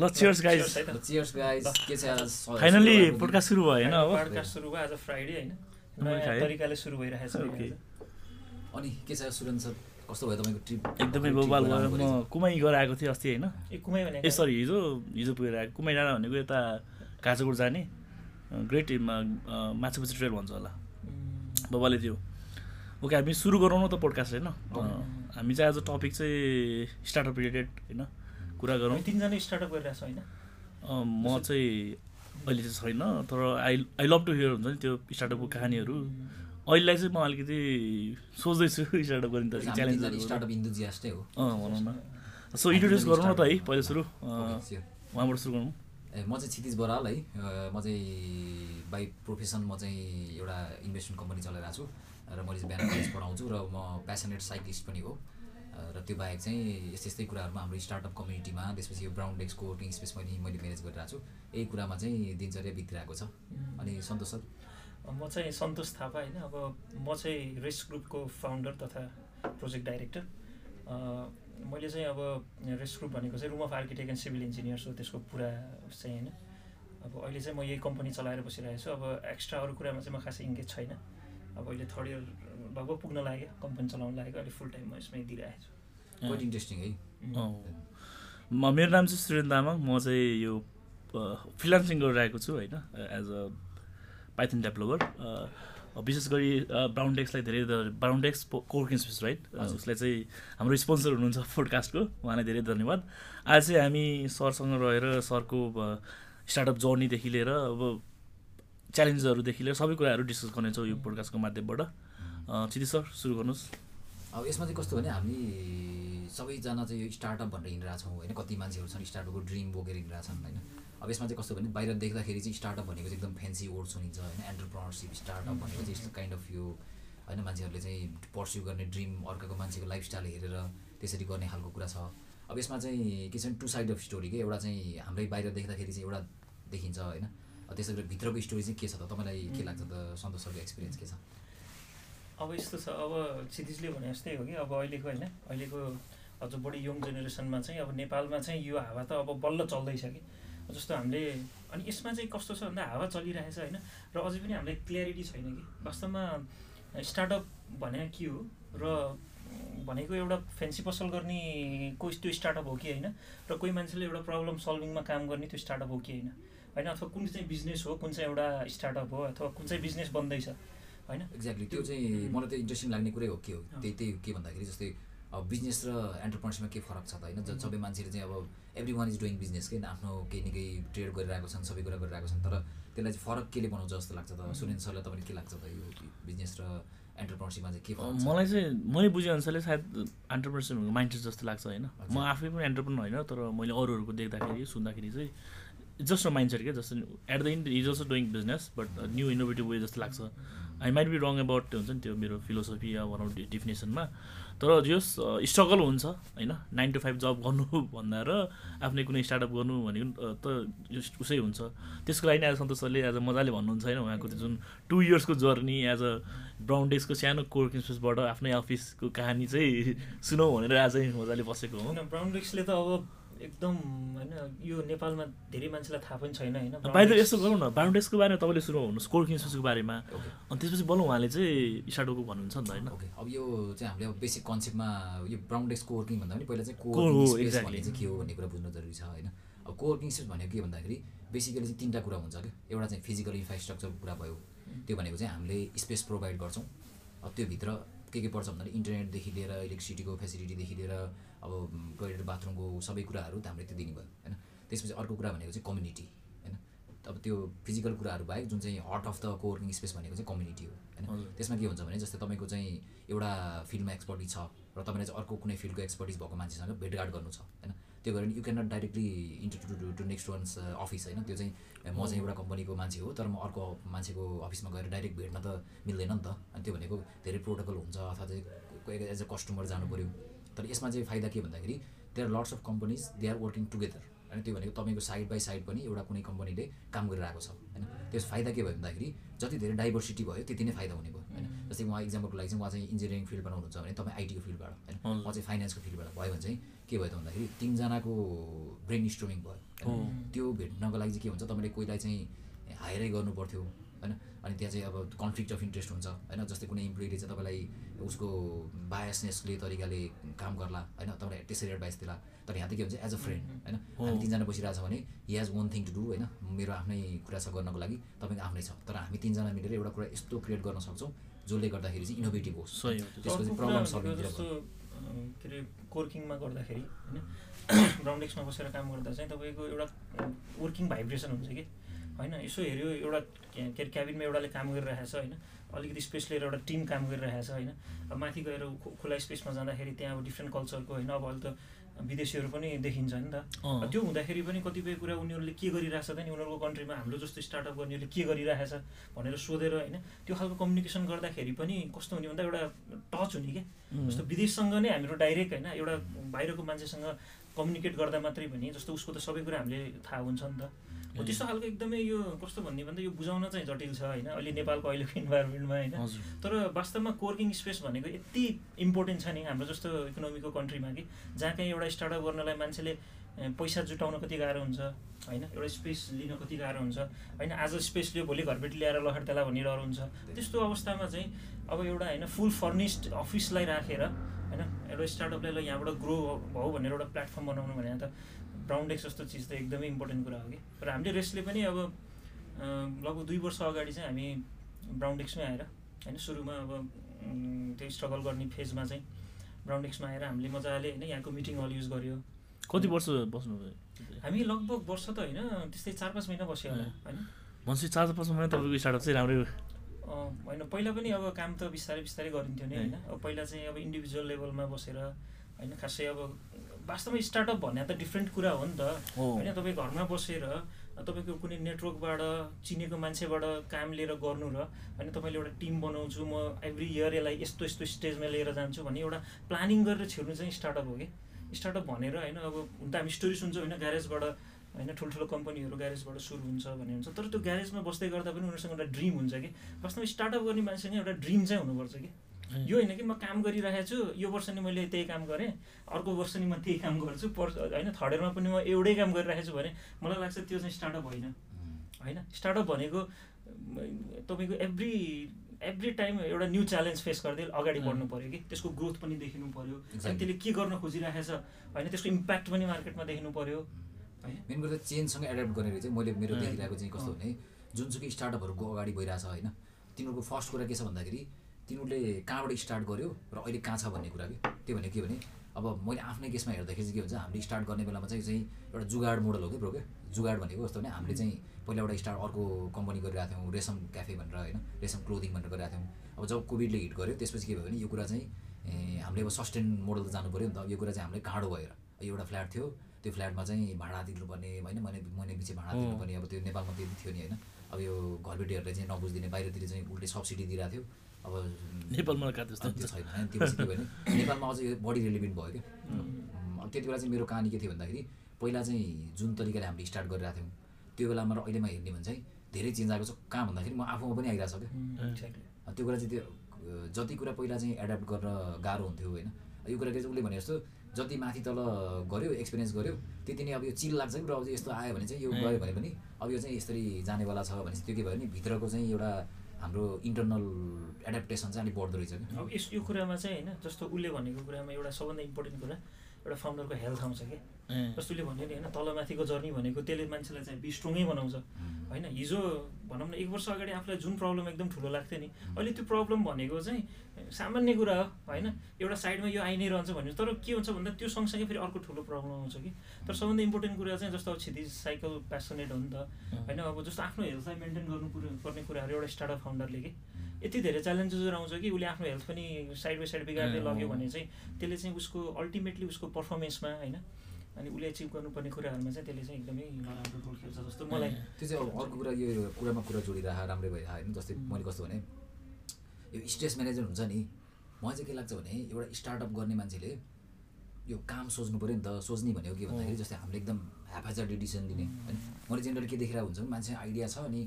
ल चियर्स त। Cheers guys के छ आज फाइनली? पोडकास्ट सुरु भयो होइन अब। पडकास्ट सुरु भयो आज फ्राइडे मैले नयाँ। तरिकाले सुरु भइरहेको छ ओके। अनि के छ सुरन सर? कस्तो भयो तपाईँको ट्रिप एकदमै बोबाल भयो। म कुमाई गएर आएको थिएँ अस्ति होइन। ए कुमै भनेको? ए सरी हिजो हिजो पुगेर आएको। कुमाई डाँडा भनेको यता काँचोकोट जाने। ग्रेट माछापुछी ट्रेल भन्छ होला। बाबाले थियो ओके हामी सुरु गरौँ न त पोडकास्ट होइन। हामी चाहिँ आज टपिक चाहिँ स्टार्टअप रिलेटेड होइन। कुरा गरौँ। हामी तिनजना स्टार्टअप गरिरहेको छ होइन? अँ, म चाहिँ अहिले चाहिँ छैन तर I I love to hear हुन्छ नि त्यो स्टार्टअपको कहानीहरू। अहिलेलाई चाहिँ म अलिकति सोच्दैछु स्टार्टअप गर्ने त च्यालेन्जहरू स्टार्टअप इन्थुजियास्टै हो। अँ भनौँ न। सो इन्ट्रोड्युस गरौँ न त है पहिला सुरु. उहाँबाट सुरु गरौँ। ए म चाहिँ क्षितिज बराल है। म चाहिँ बाई प्रोफेसन म चाहिँ एउटा इन्भेस्टमेन्ट कम्पनी चलाइरहेको छु र मैले चाहिँ बिहान कलेज पढाउँछु र म प्यासनेट साइक्लिस्ट पनि हो। र त्यो बाहेक चाहिँ यस्तै यस्तै कुराहरूमा हाम्रो स्टार्टअप कम्युनिटीमा त्यसपछि यो ब्राउन डेस्कको वर्किङ स्पेस पनि मैले म्यानेज गरिरहेको छु यही कुरामा चाहिँ दिनचर्या बितिरहेको छ। अनि सन्तोष सर? म चाहिँ सन्तोष थापा होइन अब म चाहिँ रेस ग्रुपको फाउन्डर तथा प्रोजेक्ट डाइरेक्टर मैले चाहिँ अब रेस ग्रुप भनेको चाहिँ room of architect and civil engineers हो त्यसको पुरा चाहिँ होइन। अब अहिले चाहिँ म यही कम्पनी चलाएर बसिरहेको छु अब एक्स्ट्रा अरू कुरामा चाहिँ म खासै इङ्गेज छैन। अब अहिले थर्ड इयर लगभग पुग्न लाग्यो। कम्पनी चलाउन लागेको अहिले फुल टाइम म यसमै दिइरहेको छु क्वाइट इन्ट्रेस्टिङ है। म मेरो नाम चाहिँ सुरेन तामाङ म चाहिँ यो फ्रिलान्सिङ गरिरहेको छु होइन? एज अ पाइथन डेभलपर विशेष गरी ब्राउन डेक्सलाई धेरै brown desks coworking space right उसलाई चाहिँ हाम्रो स्पोन्सर हुनुहुन्छ पोडकास्टको उहाँलाई धेरै धन्यवाद। आज चाहिँ हामी सरसँग रहेर सरको स्टार्टअप जर्नीदेखि लिएर अब च्यालेन्जेसहरूदेखि लिएर सबै कुराहरू डिस्कस गर्नेछौँ यो पोडकास्टको माध्यमबाट। चिति सर सुरु गर्नुहोस्। अब यसमा चाहिँ कस्तो भने हामी सबैजना चाहिँ यो स्टार्टअप भनेर हिँडिरहेको छौँ होइन? कति मान्छेहरू छन् स्टार्टअपको ड्रिम बोकेर हिँडिरहेको छन् होइन? अब यसमा चाहिँ कस्तो भने बाहिर देख्दाखेरि चाहिँ स्टार्टअप भनेको चाहिँ एकदम फ्यान्सी वर्ड सुनिन्छ होइन? एन्टरप्रोनरसिप स्टार्टअप भनेको चाहिँ यस्तो काइन्ड अफ यो होइन? मान्छेहरूले चाहिँ पर्स्यु गर्ने ड्रिम अर्काको मान्छेको लाइफस्टाइल हेरेर त्यसरी गर्ने खालको कुरा छ। अब यसमा चाहिँ के छ टु साइड अफ स्टोरी के? एउटा चाहिँ हाम्रै बाहिर देख्दाखेरि चाहिँ एउटा देखिन्छ होइन? त्यसै गरी भित्रको स्टोरी चाहिँ के छ त? तपाईँलाई के लाग्छ त? सन्तोष सरको एक्सपिरियन्स के छ? अब यस्तो छ अब क्षितिजले भने जस्तै हो कि अब अहिलेको होइन अहिलेको अझ बढी यङ जेनेरेसनमा चाहिँ अब नेपालमा चाहिँ यो हावा त अब बल्ल चल्दैछ कि। जस्तो हामीले अनि यसमा चाहिँ कस्तो छ भन्दा हावा चलिरहेछ होइन र अझै पनि हामीलाई क्ल्यारिटी छैन कि। वास्तवमा स्टार्टअप भने के हो र भनेको एउटा फेन्सी पसल गर्ने कोही त्यो स्टार्टअप हो कि होइन र कोही मान्छेले एउटा प्रब्लम सल्भिङमा काम गर्ने त्यो स्टार्टअप हो कि होइन। होइन अथवा कुन चाहिँ बिजनेस हो कुन चाहिँ एउटा स्टार्टअप हो अथवा कुन चाहिँ बिजनेस बन्दैछ। होइन? एक्ज्याक्टली त्यो चाहिँ मलाई त इन्ट्रेस्टिङ लाग्ने कुरै हो के हो? त्यही त्यही के भन्दाखेरि जस्तै अब बिजनेस र एन्टरप्रेनरसिपमा के फरक छ त होइन? सबै मान्छेले चाहिँ अब every one is doing business के? आफ्नो केही न केही ट्रेड गरिरहेको छन् सबै कुरा गरिरहेको छन् तर त्यसलाई चाहिँ फरक केले बनाउँछ जस्तो लाग्छ त? सुरेन सरलाई तपाईँले के लाग्छ त यो बिजनेस र एन्टरप्रेनरसिपमा चाहिँ के फरक मलाई चाहिँ मैले बुझेअनुसारले सायद एन्टरप्रेनरसिपहरूको माइन्डसेट जस्तो लाग्छ होइन? म आफै पनि एन्टरप्रेनर होइन तर मैले अरूहरूको देख्दाखेरि सुन्दाखेरि चाहिँ जस्ट अ माइन्डसेट क्या जस्तो at the end is also doing business but new innovative way जस्तो लाग्छ। I might be wrong about त्यो हुन्छ नि त्यो मेरो फिलोसफी या भनौँ डेफिनेसनमा तर जस स्ट्रगल हुन्छ होइन? नाइन टु फाइभ जब गर्नु भन्दा र आफ्नै कुनै स्टार्टअप गर्नु भनेको त उसै हुन्छ। त्यसको लागि नै आज सन्तोष सरले आज मजाले भन्नुहुन्छ होइन? उहाँको त्यो जुन टु इयर्सको जर्नी एज अ ब्राउन डेस्कको सानो कोर्किङ स्पेसबाट आफ्नै अफिसको कहानी चाहिँ सुनौ भनेर आज मजाले बसेको हो। ब्राउन रिक्सले त अब एकदम होइन यो नेपालमा धेरै मान्छेलाई थाहा पनि छैन होइन। बाहिर यस्तो गरौँ न ब्राउन डेस्कको बारेमा तपाईँले सुरु हुनुहोस् कोर्किङ स्पेसको बारेमा। अनि त्यसपछि बल्ल उहाँले चाहिँ स्टार्टअपको भन्नुहुन्छ नि त होइन। ओके अब यो चाहिँ हामीले अब बेसिक कन्सेप्टमा यो ब्राउन डेस्क कोवर्किङ भन्दा पनि पहिला चाहिँ को हो, कोवर्किङ स्पेस. भन्ने चाहिँ के हो भन्ने कुरा बुझ्नु जरुरी छ होइन। अब कोवर्किङ स्पेस भनेको के भन्दाखेरि बेसिकली चाहिँ तिनवटा कुरा हुन्छ क्या। एउटा चाहिँ फिजिकल इन्फ्रास्ट्रक्चरको कुरा भयो त्यो भनेको चाहिँ हामीले स्पेस प्रोभाइड गर्छौँ। अब त्योभित्र के के पर्छ भन्दाखेरि इन्टरनेटदेखि लिएर इलेक्ट्रिसिटीको फेसिलिटीदेखि लिएर अब टोइलेट बाथरुमको सबै कुराहरू त हामीले त्यो दिने भयो होइन? त्यसपछि अर्को कुरा भनेको चाहिँ कम्युनिटी होइन? अब त्यो फिजिकल कुराहरू बाहेक जुन चाहिँ heart of the coworking space भनेको चाहिँ कम्युनिटी हो होइन। त्यसमा के हुन्छ भने जस्तै तपाईँको चाहिँ एउटा फिल्डमा एक्सपर्टिज छ र तपाईँलाई चाहिँ अर्को कुनै फिल्डको एक्सपर्टिज भएको मान्छेसँग भेटघाट गर्नु छ होइन? त्यो गरेर you can not directly enter to to next one's office होइन? त्यो चाहिँ म चाहिँ एउटा कम्पनीको मान्छे हो तर म अर्को मान्छेको अफिसमा गएर डाइरेक्ट भेट्न त मिल्दैन नि त अनि त्यो भनेको धेरै प्रोटोकल हुन्छ अथवा चाहिँ एज अ कस्टमर जानु पऱ्यो तर यसमा चाहिँ फाइदा के भन्दाखेरि they are lots of companies they are working together होइन त्यो भनेको तपाईँको साइड बाई साइड पनि एउटा कुनै कम्पनीले काम गरिरहेको छ होइन? त्यस फाइदा के भयो भन्दाखेरि जति धेरै डाइभर्सिटी भयो त्यति नै फाइदा हुने भयो होइन? जस्तै उहाँ इक्जाम्पलको लागि चाहिँ उहाँ चाहिँ इन्जिनियरिङ फिल्डबाट हुनुहुन्छ भने तपाईँ आइटीको फिल्डबाट होइन। उहाँ चाहिँ फाइनेन्सको फिल्डबाट भयो भने चाहिँ के भयो त भन्दाखेरि तिनजनाको ब्रेन स्ट्रोमिङ भयो? त्यो भेट्नको लागि चाहिँ के हुन्छ तपाईँले कोहीलाई चाहिँ हायरै गर्नु पर्थ्यो होइन? अनि त्यहाँ चाहिँ अब कन्फ्लिक्ट अफ इन्ट्रेस्ट हुन्छ होइन? जस्तै कुनै इम्प्लोइले चाहिँ तपाईँलाई उसको बायसनेसले तरिकाले काम गर्ला होइन? तपाईँलाई त्यसरी एडभाइस दिला। तर यहाँ त के हुन्छ एज अ फ्रेन्ड होइन? हामी तिनजना बसिरहेको छ भने he has one thing to do होइन? मेरो आफ्नै कुरा छ गर्नको लागि तपाईँको आफ्नै छ। तर हामी तिनजना मिलेर एउटा कुरा यस्तो क्रिएट गर्न सक्छौँ जसले गर्दाखेरि चाहिँ इनोभेटिभ होस्। त्यसको चाहिँ कुरा प्रब्लम सल्भिङतिर के अरे कोर्किङमा गर्दाखेरि होइन? ब्राउन्डेक्समा बसेर काम गर्दा चाहिँ तपाईँको एउटा वर्किङ भाइब्रेसन हुन्छ कि? होइन यसो हेऱ्यो एउटा के अरे क्याबिनमा एउटाले काम गरिरहेछ होइन। अलिकति स्पेस लिएर एउटा टिम काम गरिरहेछ होइन। अब माथि गएर खुला स्पेसमा जाँदाखेरि त्यहाँ अब डिफ्रेन्ट कल्चरको होइन। अब अहिले त विदेशीहरू पनि देखिन्छ नि त। त्यो हुँदाखेरि पनि कतिपय कुरा उनीहरूले के गरिरहेछ त नि? उनीहरूको कन्ट्रीमा हाम्रो जस्तो स्टार्टअप गर्नेहरूले के गरिरहेछ भनेर सोधेर होइन। त्यो खालको कम्युनिकेसन गर्दाखेरि पनि कस्तो हुने भन्दा एउटा टच हुने क्या जस्तो विदेशसँग नै हामीहरू डाइरेक्ट होइन। एउटा बाहिरको मान्छेसँग कम्युनिकेट गर्दा मात्रै पनि जस्तो उसको त सबै कुरा हामीले थाहा हुन्छ नि त। हो त्यस्तो खालको एकदमै यो कस्तो भन्ने भन्दा यो बुझाउन चाहिँ जटिल छ होइन? अहिले नेपालको अहिलेको इन्भाइरोमेन्टमा होइन? तर वास्तवमा कोर्किङ स्पेस भनेको यति इम्पोर्टेन्ट छ नि हाम्रो जस्तो इकोनोमीको कन्ट्रीमा कि जहाँ कहीँ एउटा स्टार्टअप गर्नलाई मान्छेले पैसा जुटाउन कति गाह्रो हुन्छ होइन? एउटा स्पेस लिन कति गाह्रो हुन्छ होइन? आज स्पेस लियो भोलि घरबेटी ल्याएर त्यसलाई भन्ने डर हुन्छ। त्यस्तो अवस्थामा चाहिँ अब एउटा होइन फुल फर्निस्ड अफिसलाई राखेर होइन? एउटा स्टार्टअपलाई ल यहाँबाट ग्रो भयो भनेर एउटा प्लेटफर्म बनाउनु भने त ब्राउन्डेक्स जस्तो चिज त एकदमै इम्पोर्टेन्ट कुरा हो कि। र हामीले रेसले पनि अब लगभग दुई वर्ष अगाडि चाहिँ हामी ब्राउन्डेक्समै आएर होइन सुरुमा अब त्यो स्ट्रगल गर्ने फेजमा चाहिँ ब्राउन्डेक्समा आएर हामीले मजाले होइन यहाँको मिटिङ हल युज गर्यो। कति वर्ष बस्नुभयो? हामी लगभग वर्ष त होइन त्यस्तै चार पाँच महिना बस्यो होला होइन। भनेपछि चार पाँच महिना तपाईँको स्टार्टअप चाहिँ राम्रै होइन पहिला पनि अब काम त बिस्तारै बिस्तारै गरिन्थ्यो नि होइन। अब पहिला चाहिँ अब इन्डिभिजुअल लेभलमा बसेर होइन खासै अब वास्तवमा स्टार्टअप भन्ने त डिफ्रेन्ट कुरा हो नि त। होइन तपाईँ घरमा बसेर तपाईँको कुनै नेटवर्कबाट चिनेको मान्छेबाट काम लिएर गर्नु र होइन तपाईँले एउटा टिम बनाउँछु म एभ्री इयर यसलाई यस्तो यस्तो स्टेजमा लिएर जान्छु भन्ने एउटा प्लानिङ गरेर छिर्नु चाहिँ स्टार्टअप हो कि। स्टार्टअप भनेर होइन अब हुन त हामी स्टोरी सुन्छौँ होइन ग्यारेजबाट होइन ठुल्ठुलो कम्पनीहरू ग्यारेजबाट सुरु हुन्छ भन्ने हुन्छ। तर त्यो ग्यारेजमा बस्दै गर्दा पनि उनीहरूसँग एउटा ड्रिम हुन्छ कि। वास्तवमा स्टार्टअप गर्ने मान्छेसँग एउटा ड्रिम चाहिँ हुनुपर्छ कि। यो होइन कि म काम गरिरहेको छु यो वर्ष नि मैले त्यही काम गरेँ अर्को वर्ष नि म त्यही काम गर्छु पर होइन थर्ड इयरमा पनि म एउटै काम गरिरहेको छु भने मलाई लाग्छ त्यो चाहिँ स्टार्टअप होइन। होइन स्टार्टअप भनेको तपाईँको एभ्री एभ्री टाइम एउटा न्यू च्यालेन्ज फेस गर्दै अगाडि बढ्नु पऱ्यो कि त्यसको ग्रोथ पनि देखिनु पऱ्यो अनि. त्यसले के गर्न खोजिरहेको छ होइन त्यसको इम्प्याक्ट पनि मार्केटमा देखिनु पऱ्यो होइन। मेन कुरा चाहिँ चेन्जसँग एड्याप्ट गरेर चाहिँ मैले मेरो। देखिरहेको चाहिँ कस्तो भने जुनसुकै स्टार्टअपहरूको अगाडि भइरहेछ होइन तिनीहरूको फर्स्ट कुरा के छ भन्दाखेरि तिनीहरूले कहाँबाट स्टार्ट गर्यो र अहिले कहाँ छ भन्ने कुरा कि? त्यो भनेको के भने अब मैले आफ्नै केसमा हेर्दाखेरि चाहिँ के हुन्छ हामीले स्टार्ट गर्ने बेलामा चाहिँ चाहिँ एउटा जुगाड मोडल हो कि ब्रो क्या जुगाड भनेको कस्तो भने हामीले चाहिँ पहिला एउटा स्टार्ट अर्को कम्पनी गरिरहेको थियौँ रेसम क्याफे भनेर होइन रेसम क्लोदिङ भनेर गरिरहेको थियौँ। अब जब कोभिडले हिट गर्यो त्यसपछि के भयो भने यो कुरा चाहिँ हामीले अब सस्टेन मोडल त जानु पऱ्यो नि त अब यो कुरा चाहिँ हामीले काँडो भएर। एउटा फ्ल्याट थियो त्यो फ्ल्याटमा चाहिँ भाडा तिर्नुपर्ने होइन महिने महिने पछि भाडा अँ। तिर्नुपर्ने अब त्यो नेपालमा त्यति थियो नि होइन। अब यो घरबेटीहरूले चाहिँ नबुझिदिने बाहिरतिर चाहिँ उल्टे सब्सिडी दिइरहेको थियो। अब नेपालमा कहाँ त्यस्तो छैन। होइन के भयो भने नेपालमा अझै यो बढी रेलिभेन्ट भयो क्या। अब त्यति बेला चाहिँ मेरो कहानी के थियो भन्दाखेरि पहिला चाहिँ जुन तरिकाले हामीले स्टार्ट गरिरहेको थियौँ त्यो बेलामा र अहिलेमा हेर्ने भने चाहिँ धेरै चेन्ज आएको छ। कहाँ भन्दाखेरि म आफूमा पनि आइरहेको छ क्या। त्यो कुरा चाहिँ त्यो जति कुरा पहिला चाहिँ एड्याप्ट गर्न गाह्रो हुन्थ्यो होइन यो कुरा चाहिँ उसले भने जस्तो जति माथि तल गऱ्यो एक्सपिरियन्स गऱ्यो त्यति नै अब यो चिल लाग्छ कि ब्रो अब चाहिँ यस्तो आयो भने चाहिँ यो गयो भने पनि अब यो चाहिँ यसरी जानेवाला छ भने चाहिँ त्यो के भयो भने भित्रको चाहिँ एउटा हाम्रो इन्टरनल एड्याप्टेसन चाहिँ अलिक बढ्दो रहेछ क्या। अब यस यो कुरामा चाहिँ होइन जस्तो उसले भनेको कुरामा एउटा सबभन्दा इम्पोर्टेन्ट कुरा एउटा फाउन्डरको हेल्थ आउँछ कि ए, जस्तो उसले भन्यो नि होइन तलमाथिको जर्नी भनेको त्यसले मान्छेलाई चाहिँ बी स्ट्रङै बनाउँछ। होइन हिजो भनौँ न एक वर्ष अगाडि आफूलाई जुन प्रब्लम एकदम ठुलो लाग्थ्यो नि अहिले त्यो प्रब्लम भनेको चाहिँ सामान्य कुरा हो होइन? एउटा साइडमा यो आइ नै रहन्छ भन्यो तर के हुन्छ भन्दा त्यो सँगसँगै फेरि अर्को ठुलो प्रब्लम आउँछ कि? तर सबभन्दा इम्पोर्टेन्ट कुरा चाहिँ जस्तो अब क्षितिज साइकल प्यासनेट हो नि त होइन? अब जस्तो आफ्नो हेल्थलाई मेन्टेन गर्नु पर्ने कुराहरू एउटा स्टार्टअप फाउन्डरले कि? यति धेरै च्यालेन्जेसहरू आउँछ कि उसले आफ्नो हेल्थ पनि साइड बाई साइड बिगार्दै लग्यो। भने चाहिँ त्यसले चाहिँ उसको अल्टिमेटली उसको पर्फर्मेन्समा होइन? अनि उसले एचिभ गर्नुपर्ने कुराहरूमा चाहिँ त्यसले चाहिँ एकदमै नराम्रो रोल खेल्छ जस्तो मलाई। त्यो चाहिँ अब अर्को कुरा यो कुरामा कुरा जोडिरह राम्रै भइरह होइन जस्तै मैले कस्तो भने यो स्ट्रेस म्यानेजर हुन्छ नि मलाई चाहिँ के लाग्छ भने एउटा स्टार्टअप गर्ने मान्छेले यो काम सोच्नु पऱ्यो नि त सोच्ने भनेको के भन्दाखेरि जस्तै हामीले एकदम ह्याफाजर डिसिसन लिने। होइन मैले जेनरली के देखेर हुन्छ भने मान्छे आइडिया छ अनि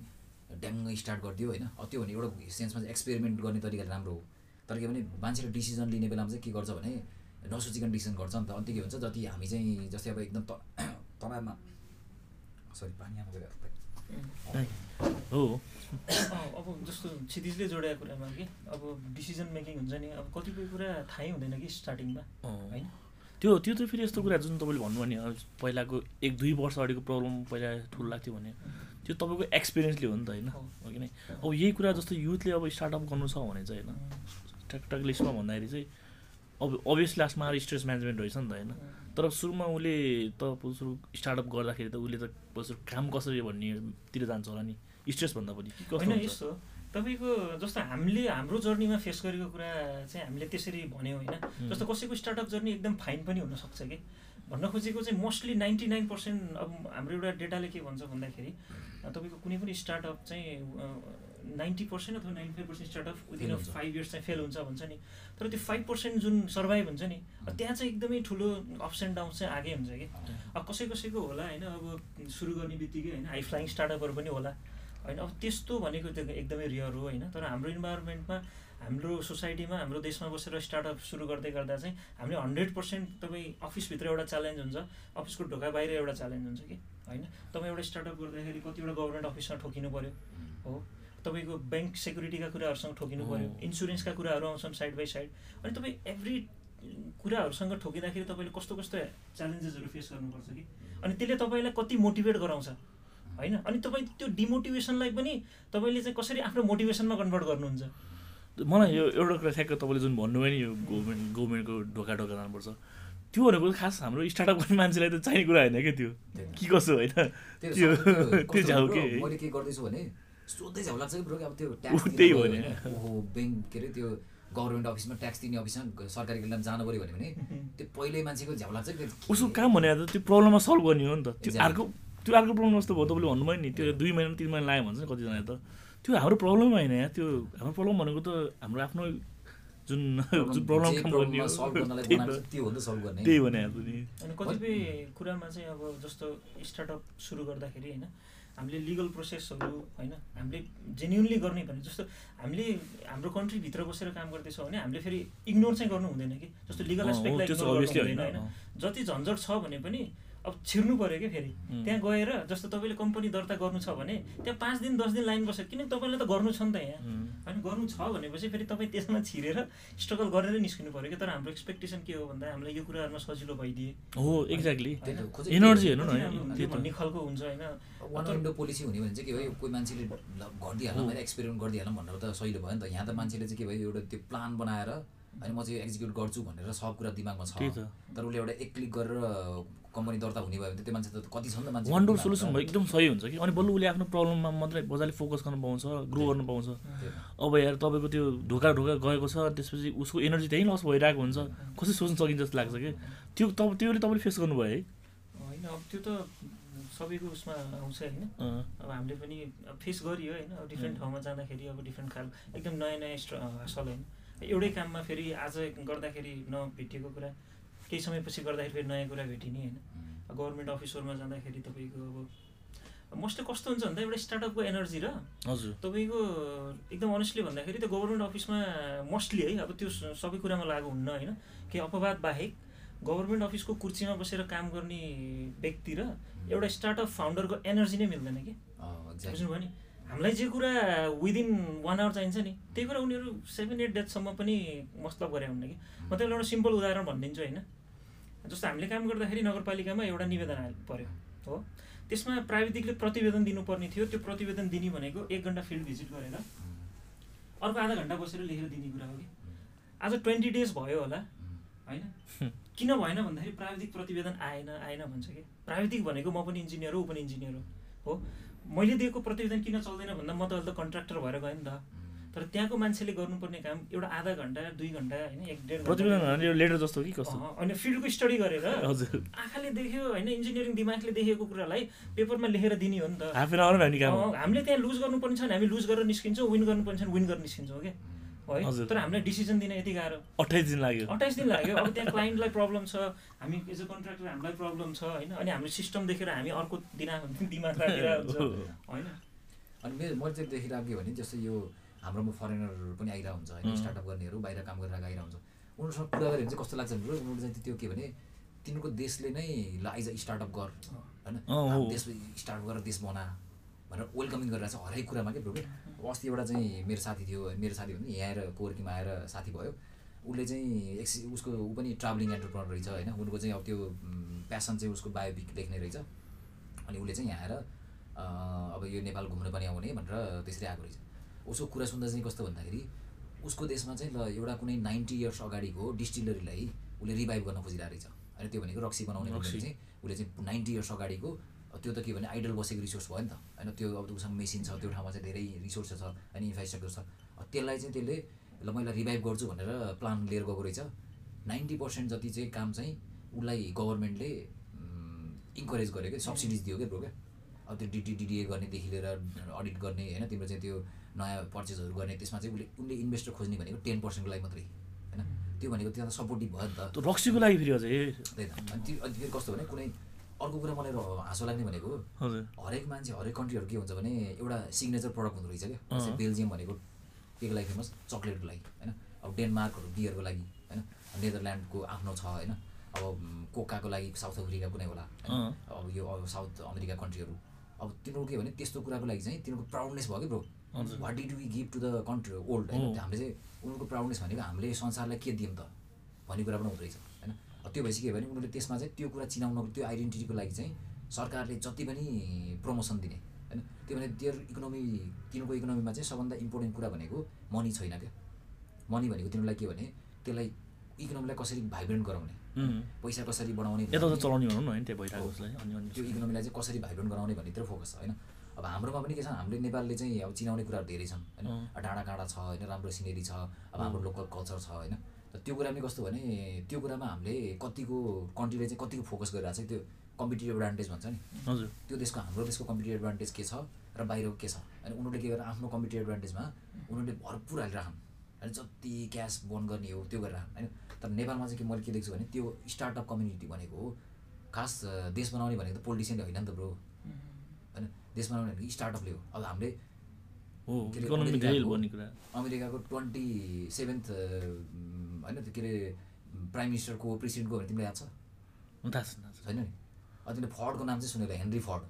ड्याङ्ग स्टार्ट गरिदियो होइन त्यो भने एउटा सेन्समा चाहिँ एक्सपेरिमेन्ट गर्ने तरिका राम्रो हो। तर के भने मान्छेले डिसिजन लिने बेलामा चाहिँ के गर्छ भने नसोचिकन डिसिसन गर्छ नि त। अन्त के हुन्छ जति हामी चाहिँ जस्तै अब एकदम त तनावमा सरी पानी आमा गएर हो। अब जस्तो क्षितिजले जोडेको कुरामा कि अब डिसिजन मेकिङ हुन्छ नि अब कतिपय कुरा थाहै हुँदैन कि स्टार्टिङमा। होइन? त्यो त्यो त फेरि यस्तो कुरा जुन तपाईँले भन्नुभयो नि अब पहिलाको एक दुई वर्ष अगाडिको प्रब्लम पहिला ठुलो लाग्थ्यो भने त्यो तपाईँको एक्सपिरियन्सले हो नि त होइन? हो। हो कि नै? अब यही कुरा जस्तो युथले अब स्टार्टअप गर्नु छ भने चाहिँ होइन? ट्याकटक लिस्टमा भन्दाखेरि चाहिँ अब अभियसली लास्टमा आएर स्ट्रेस म्यानेजमेन्ट रहेछ नि त होइन। तर सुरुमा उसले त सुरु स्टार्टअप गर्दाखेरि त उसले त बरु काम कसरी भन्नेतिर जान्छ होला नि स्ट्रेसभन्दा पनि। होइन? यस्तो तपाईँको जस्तो हामीले हाम्रो जर्नीमा फेस गरेको कुरा चाहिँ हामीले त्यसरी भन्यौँ होइन। जस्तो कसैको स्टार्टअप जर्नी एकदम फाइन पनि हुनसक्छ कि। भन्न खोजेको चाहिँ मोस्टली नाइन्टी नाइन पर्सेन्ट अब हाम्रो एउटा डेटाले के भन्छ भन्दाखेरि तपाईँको कुनै पनि स्टार्टअप चाहिँ नाइन्टी पर्सेन्ट अथवा ninety five percent startup within हुन्छ। फाइभ इयर्स चाहिँ फेल हुन्छ भन्छ नि। तर त्यो फाइभ पर्सेन्ट जुन सर्भाइभ हुन्छ नि त्यहाँ चाहिँ एकदमै ठुलो अप्स एन्ड डाउन्स चाहिँ आगै हुन्छ कि। अब कसै कसैको होला होइन अब सुरु गर्ने बित्तिकै होइन हाई फ्लाइङ स्टार्टअपहरू पनि होला। होइन अब त्यस्तो भनेको त्यो एकदमै रियर हो होइन। तर हाम्रो इन्भाइरोमेन्टमा हाम्रो सोसाइटीमा हाम्रो देशमा बसेर स्टार्टअप सुरु गर्दै गर्दा चाहिँ हामीले हन्ड्रेड पर्सेन्ट तपाईँ अफिसभित्र एउटा च्यालेन्ज हुन्छ अफिसको ढोका बाहिर एउटा च्यालेन्ज हुन्छ कि। होइन तपाईँ एउटा स्टार्टअप गर्दाखेरि कतिवटा गभर्मेन्ट अफिसमा ठोकिनु पऱ्यो हो। तपाईँको ब्याङ्क सेक्युरिटीका कुराहरूसँग ठोकिनु पऱ्यो। इन्सुरेन्सका कुराहरू आउँछन् साइड बाई साइड। अनि तपाईँ एभ्री कुराहरूसँग ठोकिँदाखेरि तपाईँले कस्तो कस्तो च्यालेन्जेसहरू फेस गर्नुपर्छ कि? अनि त्यसले तपाईँलाई कति मोटिभेट गराउँछ? होइन? अनि तपाईँ त्यो डिमोटिभेसनलाई पनि तपाईँले चाहिँ कसरी आफ्नो मोटिभेसनमा कन्भर्ट गर्नुहुन्छ? मलाई यो एउटा कुरा ठ्याक्क तपाईँले जुन भन्नुभयो नि यो गभर्मेन्ट गभर्मेन्टको ढोका ढोका जानुपर्छ त्यो भनेको खास हाम्रो स्टार्टअप गर्ने मान्छेलाई त चाहिने कुरा होइन क्या त्यो? के कसो होइन? त्यो त्यो के गर्दैछु भने सोध्दै झ्याउ लाग्छ कि ब्रो अब त्यो ट्याक्स त्यही दिनु हो नि। ओहो ब्याङ्क के अरे त्यो गभर्मेन्ट अफिसमा ट्याक्स दिने अफिसमा सरकारी केन्द्रमा जानु पऱ्यो भने त्यो पहिल्यै मान्छेको झ्याउ लाग्छ कि? उसको काम भने त त्यो प्रब्लममा सल्भ गर्ने हो नि त। त्यो. अर्को त्यो अर्को प्रब्लम जस्तो भयो तपाईँले भन्नुभयो नि त्यो दुई महिना तिन महिना लाग्यो भन्छ नि कतिजना त। त्यो हाम्रो प्रब्लम होइन यहाँ त्यो हाम्रो प्रब्लम भनेको त हाम्रो आफ्नो जुन जुन प्रब्लम त्यही भने कतिपय कुरामा चाहिँ अब जस्तो स्टार्टअप सुरु गर्दाखेरि होइन हामीले लिगल प्रोसेसहरू होइन हामीले जेन्युनली गर्ने भने जस्तो हामीले हाम्रो कन्ट्रीभित्र बसेर काम गर्दैछौँ भने हामीले फेरि इग्नोर चाहिँ गर्नु हुँदैन कि जस्तो लिगल एस्पेक्टलाई। जति झन्झट छ भने पनि अब छिर्नु पऱ्यो क्या फेरि. त्यहाँ गएर जस्तो तपाईँले कम्पनी दर्ता गर्नु छ भने त्यहाँ पाँच दिन दस दिन लाइन बस्यो। किनकि तपाईँले त गर्नु छ नि त यहाँ. होइन गर्नु छ भनेपछि फेरि तपाईँ त्यसमा छिरेर स्ट्रगल गरेरै निस्किनु पऱ्यो कि तर हाम्रो एक्सपेक्टेसन के हो भन्दा हामीलाई यो कुराहरूमा सजिलो भइदिए। हो एक्ज्याक्टली एनर्जी हेर्नु न कति राम्रो है, हुन्थ्यो त्यही त। भन्ने खालको हुन्छ होइन। वान विन्डो पोलिसी हुने भने चाहिँ के भयो कोही मान्छेले गरिदिइहालौँ होइन एक्सपेरिमेन्ट गरिदिइहालौँ भनेर त सहिलो भयो नि त। यहाँ त मान्छेले चाहिँ के भयो एउटा त्यो प्लान बनाएर होइन म चाहिँ एक्जिक्युट गर्छु भनेर सब कुरा दिमागमा छ। तर उसले एउटा एक क्लिक गरेर कम्पनी दर्ता हुने भयो भने त त्यो मान्छे त कति छ नि त मान्छे वान डोर सोल्युसन भयो एकदम सही हुन्छ कि? अनि बल्ल उसले आफ्नो प्रब्लममा मात्रै मजाले फोकस गर्न पाउँछ ग्रो गर्न पाउँछ। अब यार तपाईँको त्यो ढोका ढोका गएको छ त्यसपछि उसको एनर्जी त्यहीँ लस भइरहेको हुन्छ। कसरी सोच्न सकिन्छ जस्तो लाग्छ कि? त्यो तब त्योले तपाईँले फेस गर्नुभयो है? होइन अब त्यो त सबैको उसमा आउँछ होइन। अब हामीले पनि फेस गरियो होइन अब डिफ्रेन्ट ठाउँमा जाँदाखेरि अब डिफ्रेन्ट खाल एकदम नयाँ नयाँ स्ट्र हासल होइन। एउटै काममा फेरि आज गर्दाखेरि नभेटिएको कुरा। केही समयपछि गर्दाखेरि फेरि नयाँ कुरा भेटिने होइन। गभर्मेन्ट अफिसहरूमा जाँदाखेरि तपाईँको अब मोस्टली कस्तो हुन्छ भन्दा एउटा स्टार्टअपको एनर्जी र हजुर। तपाईँको एकदम अनेस्टली भन्दाखेरि त्यो गभर्मेन्ट अफिसमा मोस्टली है अब त्यो सबै कुरामा लागु हुन्न होइन। केही अपवाद बाहेक गभर्मेन्ट अफिसको कुर्सीमा बसेर काम गर्ने व्यक्ति र एउटा स्टार्टअप फाउन्डरको एनर्जी नै मिल्दैन कि। बुझ्नुभयो नि? हामीलाई जे कुरा विदिन वान आवर चाहिन्छ नि त्यही कुरा उनीहरू सेभेन एट डेजसम्म पनि मतलब गरे हुन्न कि। म तपाईँलाई एउटा सिम्पल उदाहरण भनिदिन्छु होइन। जस्तो हामीले काम गर्दाखेरि नगरपालिकामा एउटा निवेदन पऱ्यो हो। त्यसमा प्राविधिकले प्रतिवेदन दिनुपर्ने थियो त्यो प्रतिवेदन दिने भनेको एक घन्टा फिल्ड भिजिट गरेर अर्को आधा घन्टा बसेर लेखेर दिने कुरा हो कि। आज ट्वेन्टी डेज भयो होला होइन? किन भएन भन्दाखेरि प्राविधिक प्रतिवेदन आएन आएन भन्छ कि। प्राविधिक भनेको म पनि इन्जिनियर हो ऊ पनि इन्जिनियर हो हो। मैले दिएको प्रतिवेदन किन चल्दैन भन्दा म त अहिले त कन्ट्र्याक्टर भएर गएँ नि त। तर त्यहाँको मान्छेले गर्नुपर्ने काम एउटा आधा घन्टा दुई घन्टा होइन एक डेढ प्रतिवेदन लेटर जस्तो कि कस्तो? अनि फिल्डको स्टडी गरेर हजुर। आँखाले देख्यो होइन इन्जिनियरिङ दिमागले देखेको कुरालाई पेपरमा लेखेर दिने हो नि त। हामीले त्यहाँ लुज गर्नुपर्ने छ भने हामी लुज गरेर निस्किन्छौँ विन गर्नुपर्ने छ भने विन गरेर निस्किन्छौँ क्या। है? तर हामीलाई डिसिजन दिन यति गाह्रो। अठाइस दिन लाग्यो। अट्ठाइस दिन लाग्यो। अब त्यहाँ क्लाइन्टलाई प्रब्लम छ हामी एज अ कन्ट्राक्टर हामीलाई प्रब्लम छ होइन? अनि हाम्रो सिस्टम देखेर हामी अर्को दिन दिमाग राखेर होइन? अनि मेरो मैले चाहिँ देखिरहेको के भने जस्तै यो हाम्रोमा फरेनरहरू पनि आइरहेको हुन्छ होइन। स्टार्टअप गर्नेहरू बाहिर काम गरेर आइरहेको हुन्छ उनीहरूसँग कुरा गऱ्यो भने चाहिँ कस्तो लाग्छ भने उनीहरू चाहिँ त्यो के भने तिनीहरूको देशले नै ल आइज स्टार्टअप गर होइन? देश स्टार्ट गरेर देश बना। भनेर वेलकमिङ गरिरहेको छ हरेक कुरामा के ब्रो अब अस्ति एउटा चाहिँ मेरो साथी थियो मेरो साथी भन्दा यहाँ आएर कोवर्किङमा आएर साथी भयो। उसले चाहिँ एक्सि उसको ऊ पनि ट्राभलिङ एन्टरप्रोनर रहेछ होइन। उनको चाहिँ अब त्यो प्यासन चाहिँ उसको बायोपिक लेख्ने रहेछ। अनि उसले चाहिँ यहाँ आएर अब यो नेपाल घुम्न पनि आउने भनेर त्यसरी आएको रहेछ। उसको कुरा सुन्दा चाहिँ कस्तो भन्दाखेरि उसको देशमा चाहिँ ल एउटा कुनै नाइन्टी इयर्स अगाडिको डिस्टिलरीलाई उसले रिभाइभ गर्न खोजिरहेको रहेछ। होइन त्यो भनेको रक्सी बनाउने। चाहिँ उसले चाहिँ नाइन्टी इयर्स अगाडिको त्यो त के भने आइडल बसेको रिसोर्स भयो नि त। होइन त्यो अब उसँग मेसिन छ त्यो ठाउँमा चाहिँ धेरै रिसोर्स छ अनि इन्फ्रास्ट्रक्चर छ। त्यसलाई चाहिँ त्यसले ल मैले रिभाइभ गर्छु भनेर प्लान लिएर गएको रहेछ। नाइन्टी पर्सेन्ट जति चाहिँ काम चाहिँ उसलाई गभर्मेन्टले इन्करेज गर्यो क्या सब्सिडिज दियो क्या ब्रो क्या। अब त्यो डिडी डिडिए गर्नेदेखि लिएर अडिट गर्ने होइन तिम्रो चाहिँ त्यो नयाँ पर्चेसहरू गर्ने त्यसमा चाहिँ उसले उसले इन्भेस्टर खोज्ने भनेको टेन पर्सेन्टको लागि मात्रै होइन। त्यो भनेको त्यहाँ त सपोर्टिभ भयो नि त। रक्सीको लागि फेरि अझै। त्यही त। अनि त्यो अनि फेरि कस्तो भने कुनै अर्को कुरा मलाई हाँसो लाग्ने भनेको हरेक मान्छे हरेक कन्ट्रीहरू के हुन्छ भने एउटा सिग्नेचर प्रडक्ट हुँदो रहेछ क्या। बेल्जियम भनेको केको लागि फेमस चक्लेटको लागि होइन? अब डेनमार्कहरू बियरको लागि होइन? नेदरल्यान्डको आफ्नो छ होइन? अब कोकाको लागि साउथ अफ्रिका कुनै होला। अब यो अब साउथ अमेरिका कन्ट्रीहरू अब तिनीहरू के भने त्यस्तो कुराको लागि चाहिँ तिनीहरूको प्राउडनेस भयो कि bro. What did we give to the country old होइन। हामीले चाहिँ उनीहरूको प्राउडनेस भनेको हामीले संसारलाई के दियौँ त भन्ने कुरा पनि हुँदो रहेछ। त्यो भएपछि के भने उनीहरूले त्यसमा चाहिँ त्यो कुरा चिनाउनको त्यो आइडेन्टिटीको लागि चाहिँ सरकारले जति पनि प्रमोसन दिने होइन? त्यो भने त्यो इकोनोमी तिनीहरूको इकोनोमीमा चाहिँ सबभन्दा इम्पोर्टेन्ट कुरा भनेको मनी छैन क्या। मनी भनेको तिनीहरूलाई के भने त्यसलाई इकोनोमीलाई कसरी भाइब्रेन्ट गराउने. पैसा कसरी बढाउने चलाउने भनौँ न त्यो त्यो इकोनोमीलाई चाहिँ कसरी भाइब्रेन्ट गराउने भन्नेतिर फोकस छ होइन? अब हाम्रोमा पनि के छ हामीले नेपालले चाहिँ अब चिनाउने कुराहरू धेरै छन् होइन। डाँडा काँडा छ होइन? राम्रो सिनेरी छ अब हाम्रो लोकल कल्चर छ होइन? त्यो कुरा पनि कस्तो भने त्यो कुरामा हामीले कतिको कन्ट्रीले चाहिँ कतिको फोकस गरिरहेको छ त्यो कम्पिटेटिभ एडभान्टेज भन्छ नि। हजुर। त्यो देशको हाम्रो देशको कम्पिटेटिभ एडभान्टेज के छ र बाहिरको के छ? अनि उनीहरूले के गरेर आफ्नो कम्पिटेटिभ एडभान्टेजमा उनीहरूले भरपुर हालिरहन्। होइन जति क्यास बन्द गर्ने हो त्यो गरेर होइन? तर नेपालमा चाहिँ के मैले के देख्छु भने त्यो स्टार्टअप कम्युनिटी भनेको खास अ, देश बनाउने भनेको त पोलिटिसियनले होइन नि त ब्रो होइन? देश बनाउने भनेको स्टार्टअपले हो। अब हामीले हो अमेरिकाको ट्वेन्टी सेभेन्थ होइन त्यो के अरे प्राइम मिनिस्टरको प्रेसिडेन्टको भने तिमीलाई याद छ? थाहा छैन नि? अब तिमीले फर्डको नाम चाहिँ सुनेर Henry Ford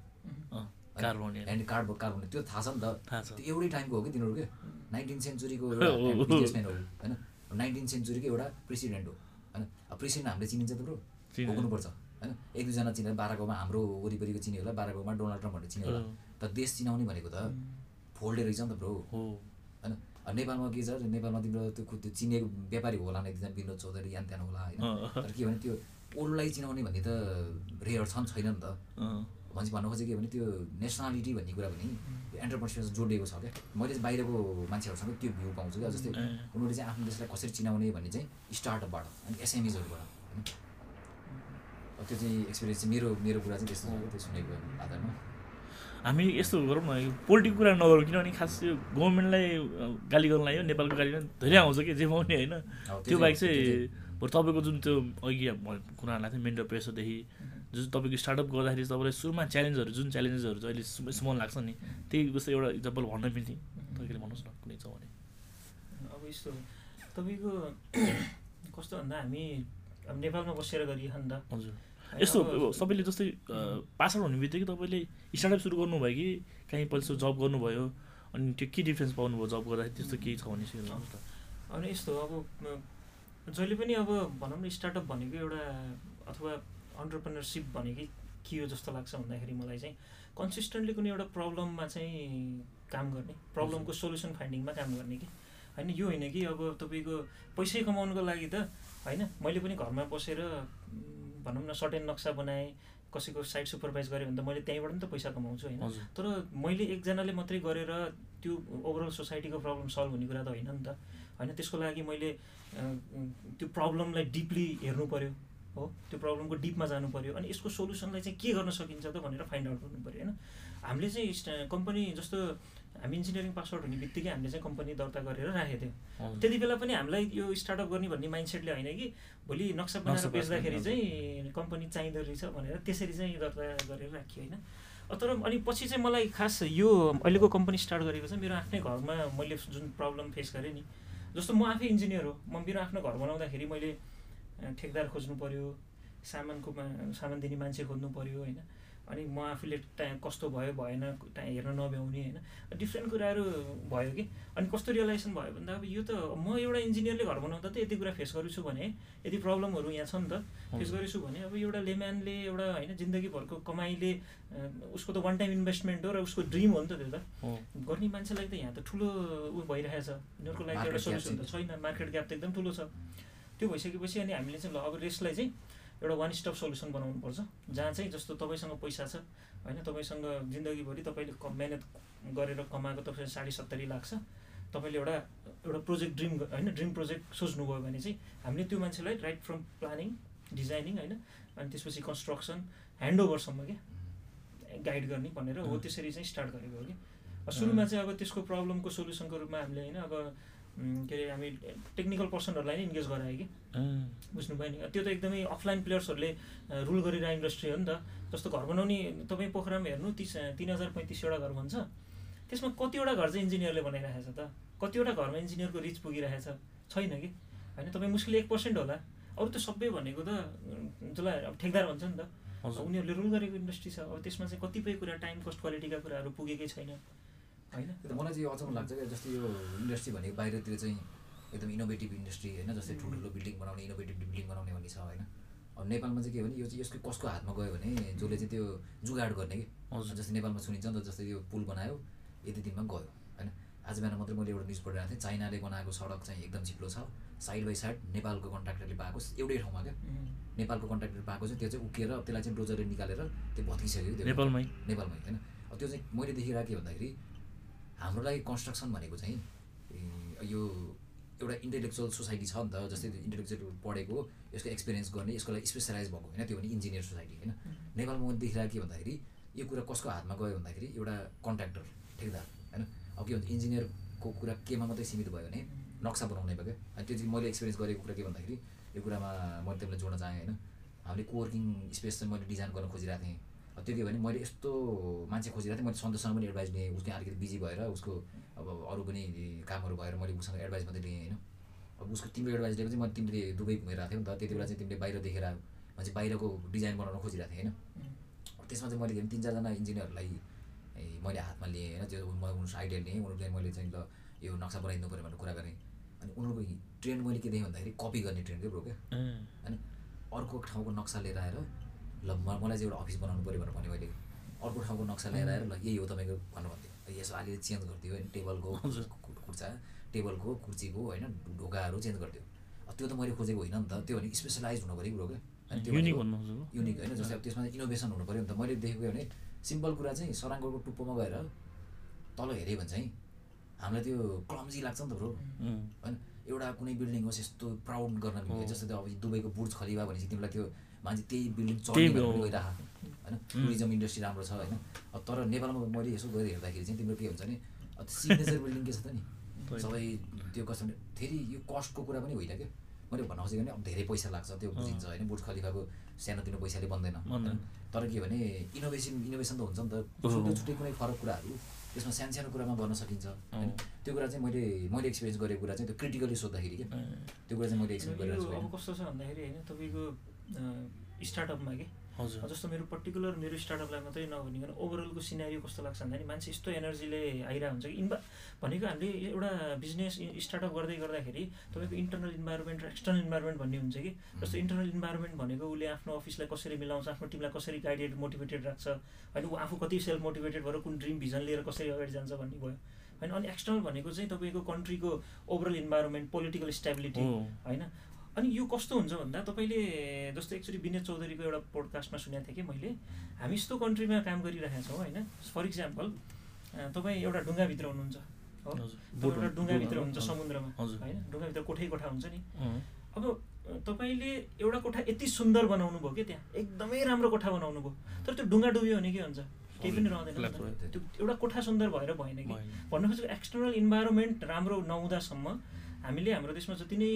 hand card carbon त्यो थाहा छ नि त। त्यो एउटै टाइमको हो कि तिनीहरू के? नाइन्टिन सेन्चुरीको हो, एउटा हो। बिजनेसम्यान हो। होइन? नाइन्टिन सेन्चुरीको एउटा प्रेसिडेन्ट हो। होइन? अब प्रेसिडेन्ट हामीले चिनिन्छ चिनिन्छ। पुग्नुपर्छ होइन? एक दुईजना चिनेर बाह्र गाउँमा हाम्रो वरिपरिको चिने होला बाह्र गाउँमा डोनाल्ड ट्रम्प भनेर चिने होला। तर देश चिनाउने भनेको त फोल्डे रहेछ नि त ब्रो। हो। होइन? नेपालमा के छ? नेपालमा तिम्रो त्यो त्यो चिनेको व्यापारी होला न एकजना विनोद चौधरी यान त्यान होला होइन। तर के भने त्यो ओल्डलाई चिनाउने भन्ने त रेयर छन् छैन नि त। भन्छ भन्नु खोजेको के भने त्यो नेसनालिटी भन्ने कुरा पनि एन्टरप्रेन्योरसिप जोडिएको छ क्या। मैले बाहिरको मान्छेहरूसँग त्यो भ्यू पाउँछु क्या। जस्तै। उनीहरूले चाहिँ आफ्नो देशलाई कसरी चिनाउने भन्ने चाहिँ स्टार्टअपबाट अनि एसएमइजहरूबाट होइन? त्यो चाहिँ एक्सपिरियन्स चाहिँ मेरो मेरो कुरा चाहिँ त्यस्तो त्यो सुनेको आधारमा। हामी यस्तो गरौँ न यो पोलिटिकल कुरा नगरौँ किनभने खास यो गभर्मेन्टलाई गाली गर्न लाग्यो नेपालको गाली गर्न धेरै आउँछ कि जे पाउने होइन। त्यो बाहेक चाहिँ बरु तपाईँको जुन त्यो अघि कुरा लाग्थ्यो मेन्टल प्रेसरदेखि जुन तपाईँको स्टार्टअप गर्दाखेरि तपाईँलाई सुरुमा च्यालेन्जहरू जुन च्यालेन्जेसहरू चाहिँ अहिले स्म- स्मल लाग्छ नि त्यही जस्तो एउटा इक्जाम्पल भन्न मिल्ने तपाईँले भन्नुहोस् न कुनै छ भने। अब यस्तो तपाईँको कस्तो भन्दा हामी अब नेपालमा बसेर नि त हजुर। यस्तो सबैले जस्तै पास आउट हुने बित्तिकै तपाईँले स्टार्टअप सुरु गर्नुभयो कि काहीँ पछि जब गर्नुभयो? अनि त्यो के डिफ्रेन्स पाउनुभयो जब गर्दाखेरि त्यस्तो केही छ भने अनि यस्तो अब जहिले पनि अब भनौँ न स्टार्टअप भनेको एउटा अथवा अन्टरप्रेनरसिप भनेकै के हो जस्तो लाग्छ भन्दाखेरि मलाई चाहिँ कन्सिस्टेन्टली कुनै एउटा प्रब्लममा चाहिँ काम गर्ने प्रब्लमको सोल्युसन फाइन्डिङमा काम गर्ने कि। होइन यो होइन कि अब तपाईँको पैसै कमाउनुको लागि त होइन मैले पनि घरमा बसेर भनौँ न सर्टेन नक्सा बनाएँ कसैको साइट सुपरभाइज गरेँ भने त मैले त्यहीँबाट पनि त पैसा कमाउँछु होइन? तर मैले एकजनाले मात्रै गरेर त्यो ओभरअल सोसाइटीको प्रब्लम सल्भ हुने कुरा त होइन नि त। होइन त्यसको लागि मैले त्यो प्रब्लमलाई डिपली हेर्नु पऱ्यो हो? त्यो प्रब्लमको डिपमा जानु पऱ्यो अनि यसको सोल्युसनलाई चाहिँ के गर्न सकिन्छ त भनेर फाइन्ड आउट गर्नु पऱ्यो होइन? हामीले चाहिँ कम्पनी जस्तो हामी इन्जिनियरिङ पासआउट हुने बित्तिकै हामीले चाहिँ कम्पनी दर्ता गरेर राखेको थियौँ। त्यति बेला पनि हामीलाई यो स्टार्टअप गर्ने भन्ने माइन्डसेटले होइन कि भोलि नक्सा बनाएर बेच्दाखेरि। चाहिँ कम्पनी चाहिँदो रहेछ भनेर त्यसरी चाहिँ दर्ता गरेर राखियो होइन तर अनि पछि चाहिँ मलाई खास यो अहिलेको कम्पनी स्टार्ट गरेको चाहिँ मेरो आफ्नै घरमा मैले जुन प्रब्लम फेस गरेँ नि जस्तो म आफै इन्जिनियर हो म मेरो आफ्नो घर बनाउँदाखेरि मैले ठेकदार खोज्नु पऱ्यो सामानको सामान दिने मान्छे खोज्नु पऱ्यो होइन अनि म आफूले टाइम कस्तो भयो भएन टाइम हेर्न नभ्याउने होइन। डिफ्रेन्ट कुराहरू भयो कि। अनि कस्तो रियलाइजेसन भयो भन्दा अब यो त म एउटा इन्जिनियरले घर बनाउँदा त यति कुरा फेस गर्छु भने यदि प्रब्लमहरू यहाँ छ नि त फेस हजुर। गरेछु भने अब एउटा लेम्यानले एउटा होइन जिन्दगीभरको कमाइले उसको त वान टाइम इन्भेस्टमेन्ट हो र उसको ड्रिम हो नि त त्यो त। गर्ने मान्छेलाई त यहाँ त ठुलो ऊ भइरहेछ। उनीहरूको लागि एउटा सल्युसन त छैन। मार्केट ग्याप त एकदम ठुलो छ। त्यो भइसकेपछि अनि हामीले चाहिँ ल अब रेसलाई चाहिँ एउटा वान स्टप सल्युसन बनाउनुपर्छ जहाँ चाहिँ जस्तो तपाईँसँग पैसा छ होइन तपाईँसँग जिन्दगीभरि तपाईँले क- मिहिनेत गरेर कमाएको तपाईँ साढे सत्तरी लाख छ तपाईँले एउटा एउटा प्रोजेक्ट ड्रिम होइन ड्रिम प्रोजेक्ट सोच्नुभयो भने चाहिँ हामीले त्यो मान्छेलाई राइट फ्रम प्लानिङ डिजाइनिङ होइन अनि त्यसपछि कन्स्ट्रक्सन ह्यान्डओभरसम्म क्या गाइड गर्ने भनेर हो। त्यसरी चाहिँ स्टार्ट गरेको हो कि। सुरुमा चाहिँ अब त्यसको प्रब्लमको सोल्युसनको रूपमा हामीले होइन अब के अरे हामी टेक्निकल पर्सनहरूलाई नै इन्गेज गरायो कि? अँ, बुझ्नुभयो नि। त्यो त एकदमै अफलाइन प्लेयर्सहरूले रुल गरिरहेको इन्डस्ट्री हो नि त। जस्तो घर बनाउने तपाईँ पोखरामा हेर्नु तिस तिन हजार पैँतिसवटा घर भन्छ। त्यसमा कतिवटा घर चाहिँ इन्जिनियरले बनाइरहेको छ त? कतिवटा घरमा इन्जिनियरको रिच पुगिरहेको छ छैन कि? होइन तपाईँ मुस्किल एक पर्सेन्ट होला। अरू त सबै भनेको त जसलाई अब ठेकदार भन्छ नि त। उनीहरूले रुल गरेको इन्डस्ट्री छ। अब त्यसमा चाहिँ कतिपय कुरा टाइम कस्ट क्वालिटीका कुराहरू पुगेकै छैन। होइन? मलाई चाहिँ अचम्म लाग्छ क्या जस्तै यो इन्डस्ट्री भनेको बाहिरतिर चाहिँ एकदम इनोभेटिभ इन्डस्ट्री होइन जस्तै ठुल्ठुलो बिल्डिङ बनाउने इनोभेटिभ बिल्डिङ बनाउने भन्ने छ होइन? अब नेपालमा चाहिँ के भने यो चाहिँ यसको कसको हातमा गयो भने जसले चाहिँ त्यो जुगाड गर्ने कि। जस्तै नेपालमा सुनिन्छ नि त जस्तै यो पुल बनायो यति दिनमा गयो होइन? आज बिहान मात्रै मैले एउटा न्युज पढिरहेको थिएँ चाइनाले बनाएको सडक चाहिँ एकदम चिप्लो छ साइड बाई साइड नेपालको कन्ट्राक्टरले पाएको एउटै ठाउँमा क्या। नेपालको कन्ट्राक्टर पाएको चाहिँ त्यो चाहिँ उकेर त्यसलाई चाहिँ डोजरले निकालेर त्यो भत्किसक्यो त्यो। नेपालमै। नेपालमै होइन? अब त्यो चाहिँ मैले देखिरहेको के भन्दाखेरि हाम्रो लागि कन्स्ट्रक्सन भनेको चाहिँ यो एउटा इन्टेलेक्चुअल सोसाइटी छ नि त जस्तै इन्टेलेक्चुअल पढेको यसको एक्सपिरियन्स गर्ने यसको लागि स्पेसलाइज भएको होइन त्यो भने इन्जिनियर सोसाइटी होइन। नेपालमा मैले देखिरहेको के भन्दाखेरि यो कुरा कसको हातमा गयो भन्दाखेरि एउटा कन्ट्राक्टर ठेकदार होइन? अब के भन्छ इन्जिनियरको कुरा केमा मात्रै सीमित भयो भने नक्सा बनाउने भयो क्या? त्यो चाहिँ मैले एक्सपिरियन्स गरेको कुरा के भन्दाखेरि यो कुरामा मैले तपाईँलाई जोड्न चाहेँ होइन। हामीले कोवर्किङ स्पेस चाहिँ मैले डिजाइन गर्न खोजिरहेको थिएँ। त्यो के भने मैले यस्तो मान्छे खोजिरहेको थिएँ मैले सन्तोषसँग पनि एडभाइस लिएँ। उसले अलिकति बिजी भएर उसको अब अरू पनि कामहरू भएर मैले उसँग एडभाइस मात्रै लिएँ होइन। अब उसको तिम्रो एडभाइस चाहिँ मैले तिमीले दुबई घुमेर थियौ नि त। त्यति बेला चाहिँ तिमीले बाहिर देखेर मान्छे बाहिरको डिजाइन बनाउन खोजिरहेको थिएँ होइन। त्यसमा चाहिँ मैले के भने तिन चारजना इन्जिनियरहरूलाई मैले हातमा लिएँ होइन। त्यो म उनीहरू आइडिया लिएँ उनीहरूले मैले चाहिँ ल यो नक्सा बनाइदिनु पऱ्यो भनेर कुरा गरेँ। अनि उनीहरूको ट्रेन्ड मैले के देखेँ भन्दाखेरि कपी गर्ने ट्रेन्ड के ब्रो क्या अँ, होइन। अर्को ठाउँको नक्सा लिएर आएर ल मलाई चाहिँ एउटा अफिस बनाउनु पऱ्यो भनेर भने मैले। अर्को ठाउँको नक्सा लिएर आएर ल यही हो तपाईँको भन्नु भन्थ्यो यसो अलिअलि चेन्ज गरिदियो होइन टेबलको कुर्चा टेबलको कुर्चीको होइन ढोकाहरू चेन्ज गरिदियो। त्यो त मैले खोजेको होइन नि त त्यो भने स्पेसलाइज हुनु पऱ्यो ब्रो क्या युनिक युनिक होइन जस्तै अब त्यसमा इनोभेसन हुनु पऱ्यो नि त। मैले देखेको भने सिम्पल कुरा चाहिँ सराङ्गोको टुप्पोमा गएर तल हेऱ्यो भने चाहिँ हामीलाई त्यो क्लम्जी लाग्छ नि त ब्रो। होइन एउटा कुनै बिल्डिङ होस् यस्तो प्राउड गर्न। मिल्यो। जस्तो त्यो अब दुबईको बुर्ज खलिफा भनेपछि तिमीलाई त्यो मान्छे त्यही बिल्डिङ चढ्ने हो। भनेर गइरह होइन? टुरिज्म इन्डस्ट्री राम्रो छ होइन? तर नेपालमा मैले यसो गएर हेर्दाखेरि चाहिँ तिम्रो के हुन्छ भने अब सिग्नेचर बिल्डिङ के छ त नि। सबै त्यो कस्तो फेरि यो कस्टको कुरा पनि होइन क्या? मैले भन्न खोजेको भने अब धेरै पैसा लाग्छ त्यो बुझिन्छ होइन? बुर्ज खलिफाको सानोतिनो पैसाले बन्दैन? तर के भने इनोभेसन इनोभेसन त हुन्छ नि त। हो। छुट्टै छुट्टै कुनै फरक कुराहरू त्यसमा सानो सानो कुरामा गर्न सकिन्छ। होइन? त्यो कुरा चाहिँ मैले मैले एक्सपिरियन्स गरेको कुरा चाहिँ त्यो क्रिटिकली सोद्धाखेरि क्या त्यो कुरा चाहिँ मैले एक्सपिरियन्स होइन। कस्तो छ भन्दाखेरि होइन? तपाईँको स्टार्टअपमा के। हजुर। जस्तो मेरो पर्टिकुलर मेरो स्टार्टअपलाई मात्रै नभनिकन ओभरअलको सिनारी कस्तो लाग्छ भन्दाखेरि मान्छे यस्तो एनर्जीले आइरहेको हुन्छ कि इन्भा भनेको हामीले एउटा बिजनेस स्टार्टअप गर्दै गर्दाखेरि तपाईँको इन्टरनल इन्भाइरोमेन्ट र एक्सटर्नल इन्भाइरोमेन्ट भन्ने हुन्छ कि। जस्तो इन्टरनल इन्भाइरोमेन्ट भनेको उसले आफ्नो अफिसलाई कसरी मिलाउँछ आफ्नो टिमलाई कसरी गाइडेड मोटिभेटेड राख्छ होइन ऊ आफू कति सेल्फ मोटिभेटेड भएर कुन ड्रिम भिजन लिएर कसरी अगाडि जान्छ भन्ने भयो। होइन अनि एक्सटर्नल भनेको चाहिँ तपाईँको कन्ट्रीको ओभरअल इन्भाइरोमेन्ट पोलिटिकल स्टेबिलिटी। होइन। अनि यो कस्तो हुन्छ भन्दा तपाईँले जस्तो एक्चुली विनय चौधरीको एउटा पोडकास्टमा सुनेको थिएँ कि मैले। हामी यस्तो कन्ट्रीमा काम गरिरहेका छौँ होइन। फर इक्जाम्पल तपाईँ एउटा ढुङ्गाभित्र हुनुहुन्छ हो? एउटा ढुङ्गाभित्र हजुर। समुद्रमा। होइन? ढुङ्गाभित्र कोठै कोठा हुन्छ नि? अब तपाईँले एउटा कोठा यति सुन्दर बनाउनु भयो कि त्यहाँ? एकदमै राम्रो कोठा बनाउनु भयो। तर त्यो ढुङ्गा डुब्यो भने के हुन्छ? केही पनि रहँदैन। त्यो। एउटा कोठा सुन्दर भएर भएन कि। भन्नु खोजेको एक्सटर्नल इन्भाइरोमेन्ट राम्रो नहुँदासम्म हामीले हाम्रो देशमा जति नै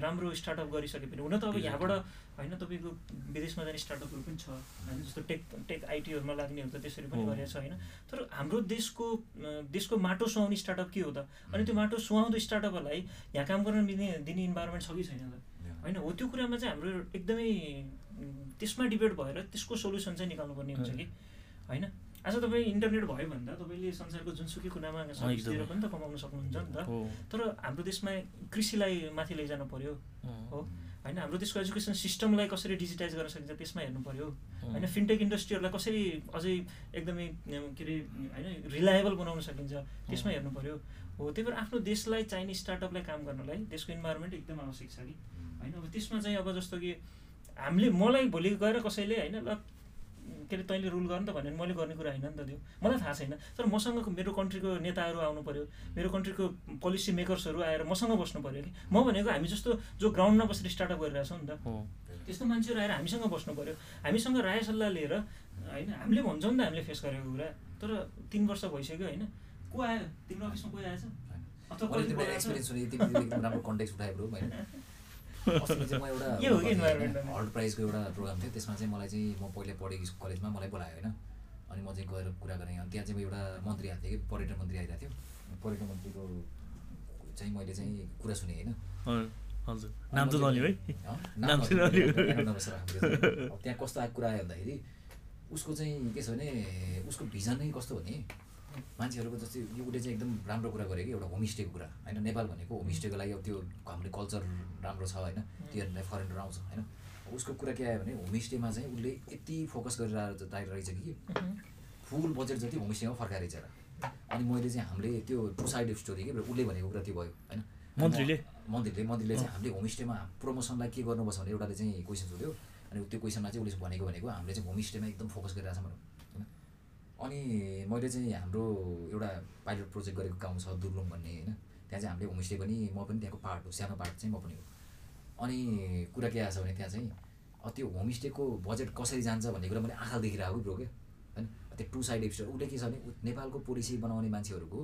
राम्रो स्टार्टअप गरिसके पनि हुन त अब यहाँबाट होइन तपाईँको विदेशमा जाने स्टार्टअपहरू पनि छ। होइन जस्तो टेक टेक आइटीहरूमा लाग्नेहरू त त्यसरी पनि। गरेको छ होइन। तर हाम्रो देशको देशको माटो सुहाउने स्टार्टअप के हो त? अनि त्यो माटो सुहाउँदो स्टार्टअपहरूलाई यहाँ काम गर्न दिने दिने इन्भाइरोमेन्ट छ कि छैन त? होइन हो त्यो कुरामा चाहिँ हाम्रो एकदमै त्यसमा डिबेट भएर त्यसको सोल्युसन चाहिँ निकाल्नुपर्ने हुन्छ कि? होइन? आज तपाईँ इन्टरनेट भयो भने त तपाईँले संसारको जुनसुकै कुनामा। दिएर पनि त कमाउन सक्नुहुन्छ नि त। तर हाम्रो देशमा कृषिलाई माथि लैजानु पर्यो। हो। होइन हाम्रो देशको एजुकेसन सिस्टमलाई कसरी डिजिटाइज गर्न सकिन्छ त्यसमा हेर्नु पर्यो। होइन फिनटेक इन्डस्ट्रीहरूलाई कसरी अझै एकदमै के अरे होइन रिलायबल बनाउन सकिन्छ त्यसमा हेर्नु पर्यो। हो त्यही भएर आफ्नो देशलाई चाहिने स्टार्टअपलाई काम गर्नलाई देशको इन्भाइरोमेन्ट एकदम आवश्यक छ कि। होइन अब त्यसमा चाहिँ अब जस्तो कि हामीले मलाई भोलि गएर कसैले होइन ल के अरे तैँले रुल गर्नु त भन्यो भने मैले गर्ने कुरा होइन नि त त्यो। मलाई थाहा छैन। तर मसँग मेरो कन्ट्रीको नेताहरू आउनु पऱ्यो मेरो कन्ट्रीको पोलिसी मेकर्सहरू आएर मसँग बस्नु पऱ्यो कि? म भनेको हामी जस्तो जो ग्राउन्डमा बसेर स्टार्टअप गरिरहेछौँ नि त। त्यस्तो मान्छेहरू आएर हामीसँग बस्नु पऱ्यो हामीसँग राय सल्लाह लिएर होइन हामीले भन्छौँ नि त हामीले फेस गरेको कुरा। तर तिन वर्ष भइसक्यो होइन। को आयो? तिम्रो अफिसमा कोही आएछ? अस्ति चाहिँ म एउटा के हो कि environment? भने? हल्ट प्राइजको एउटा प्रोग्राम थियो। त्यसमा चाहिँ मलाई चाहिँ म पहिला पढेको स्कुल कलेजमा मलाई बोलायो होइन। अनि म चाहिँ गएर कुरा गरेँ। अनि त्यहाँ चाहिँ एउटा मन्त्री आएको थियो कि पर्यटन मन्त्री आइरहेको थियो। पर्यटन मन्त्रीको चाहिँ मैले चाहिँ कुरा सुनेँ होइन। त्यहाँ कस्तो आएको कुरा आयो भन्दाखेरि उसको चाहिँ के छ भने उसको भिजन नै कस्तो भने मान्छेहरूको जस्तै यो उसले चाहिँ एकदम राम्रो कुरा गरेको कि एउटा होमस्टेको कुरा। होइन नेपाल भनेको होमस्टेको लागि अब त्यो हाम्रो कल्चर राम्रो छ होइन? त्यो हेर्नलाई फरेनर आउँछ होइन? उसको कुरा के आयो भने होमस्टेमा चाहिँ उसले यति फोकस गरेर रहेछ कि फुल बजेट जति होमस्टेमा फर्काएर रहेछ र। अनि मैले चाहिँ हामीले त्यो टु साइड स्टोरी के उसले भनेको कुरा त्यो भयो होइन? मन्त्रीले? मन्त्रीले मन्त्रीले चाहिँ हामीले होमस्टेमा प्रमोसनलाई के गर्नुपर्छ भने एउटाले चाहिँ क्वेसन सोध्यो। अनि त्यो क्वेसनमा चाहिँ उसले भनेको भनेको हामीले चाहिँ होमस्टेमा एकदम फोकस गरिरहेको छ भनौँ अनि मैले चाहिँ हाम्रो एउटा पाइलट प्रोजेक्ट गरेको गाउँ छ दुर्लुङ भन्ने होइन? त्यहाँ चाहिँ हामीले होमस्टे पनि म पनि त्यहाँको पार्ट हो सानो पार्ट चाहिँ म पनि हो। अनि कुरा के आएको छ भने त्यहाँ चाहिँ त्यो होमस्टेको बजेट कसरी जान्छ? भन्ने कुरा मैले आँखा देखिरहेको ब्रो क्या? होइन? त्यो टु साइड एपिसोड उसले के छ भने नेपालको पोलिसी बनाउने मान्छेहरूको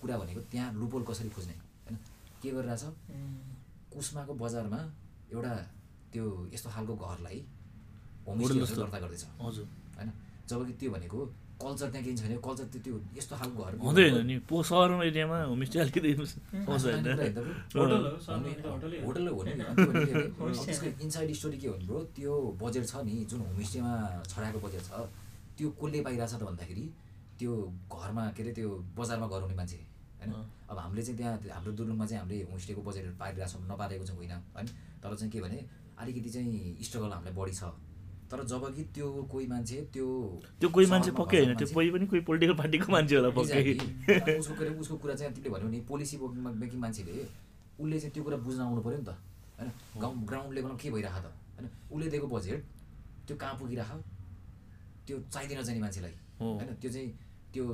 कुरा भनेको त्यहाँ लुपोल कसरी खोज्ने होइन? के गरिरहेछ? कुस्माको बजारमा एउटा त्यो यस्तो खालको घरलाई होमस्टे। दर्ता गर्दैछ। हजुर। होइन? जबकि त्यो भनेको कल्चर त्यहाँ केही छैन कल्चर त्यो त्यो यस्तो खालको घर हुँदै होइन नि पो सहरमा एरियामा होमस्टे अलिकति होटल हो, सहरमा होटल त होटलै हो। होटल हो नि इनसाइड स्टोरी के हो भने ब्रो त्यो बजेट छ नि जुन होमस्टेमा छडाएको बजेट छ त्यो कसले पाइरहेछ त भन्दाखेरि त्यो घरमा के अरे त्यो बजारमा घर हुने मान्छे होइन। अब हामीले चाहिँ त्यहाँ हाम्रो दुर्लुङमा चाहिँ हामीले होमस्टेको बजेटहरू पाइरहेको छौँ नपाएको चाहिँ होइन? होइन? तर चाहिँ के भने अलिकति चाहिँ स्ट्रगल हामीलाई बढी छ। तर जब कि त्यो कोही मान्छे त्यो त्यो कोही मान्छे पक्कै होइन त्यो कोही पनि कोही पोलिटिकल पार्टीको मान्छे होला पक्कै. उसको कुरा उसको कुरा चाहिँ तिमीले भन्यो नि पोलिसी मेकिङ मान्छेले उसले चाहिँ त्यो कुरा बुझ्न आउनु पऱ्यो नि त होइन? गाउँ ग्राउन्ड लेभलमा के भइरहेको त होइन? उसले दिएको बजेट त्यो कहाँ पुगिरह त्यो चाहिँदैन चाहिने मान्छेलाई। होइन? त्यो चाहिँ त्यो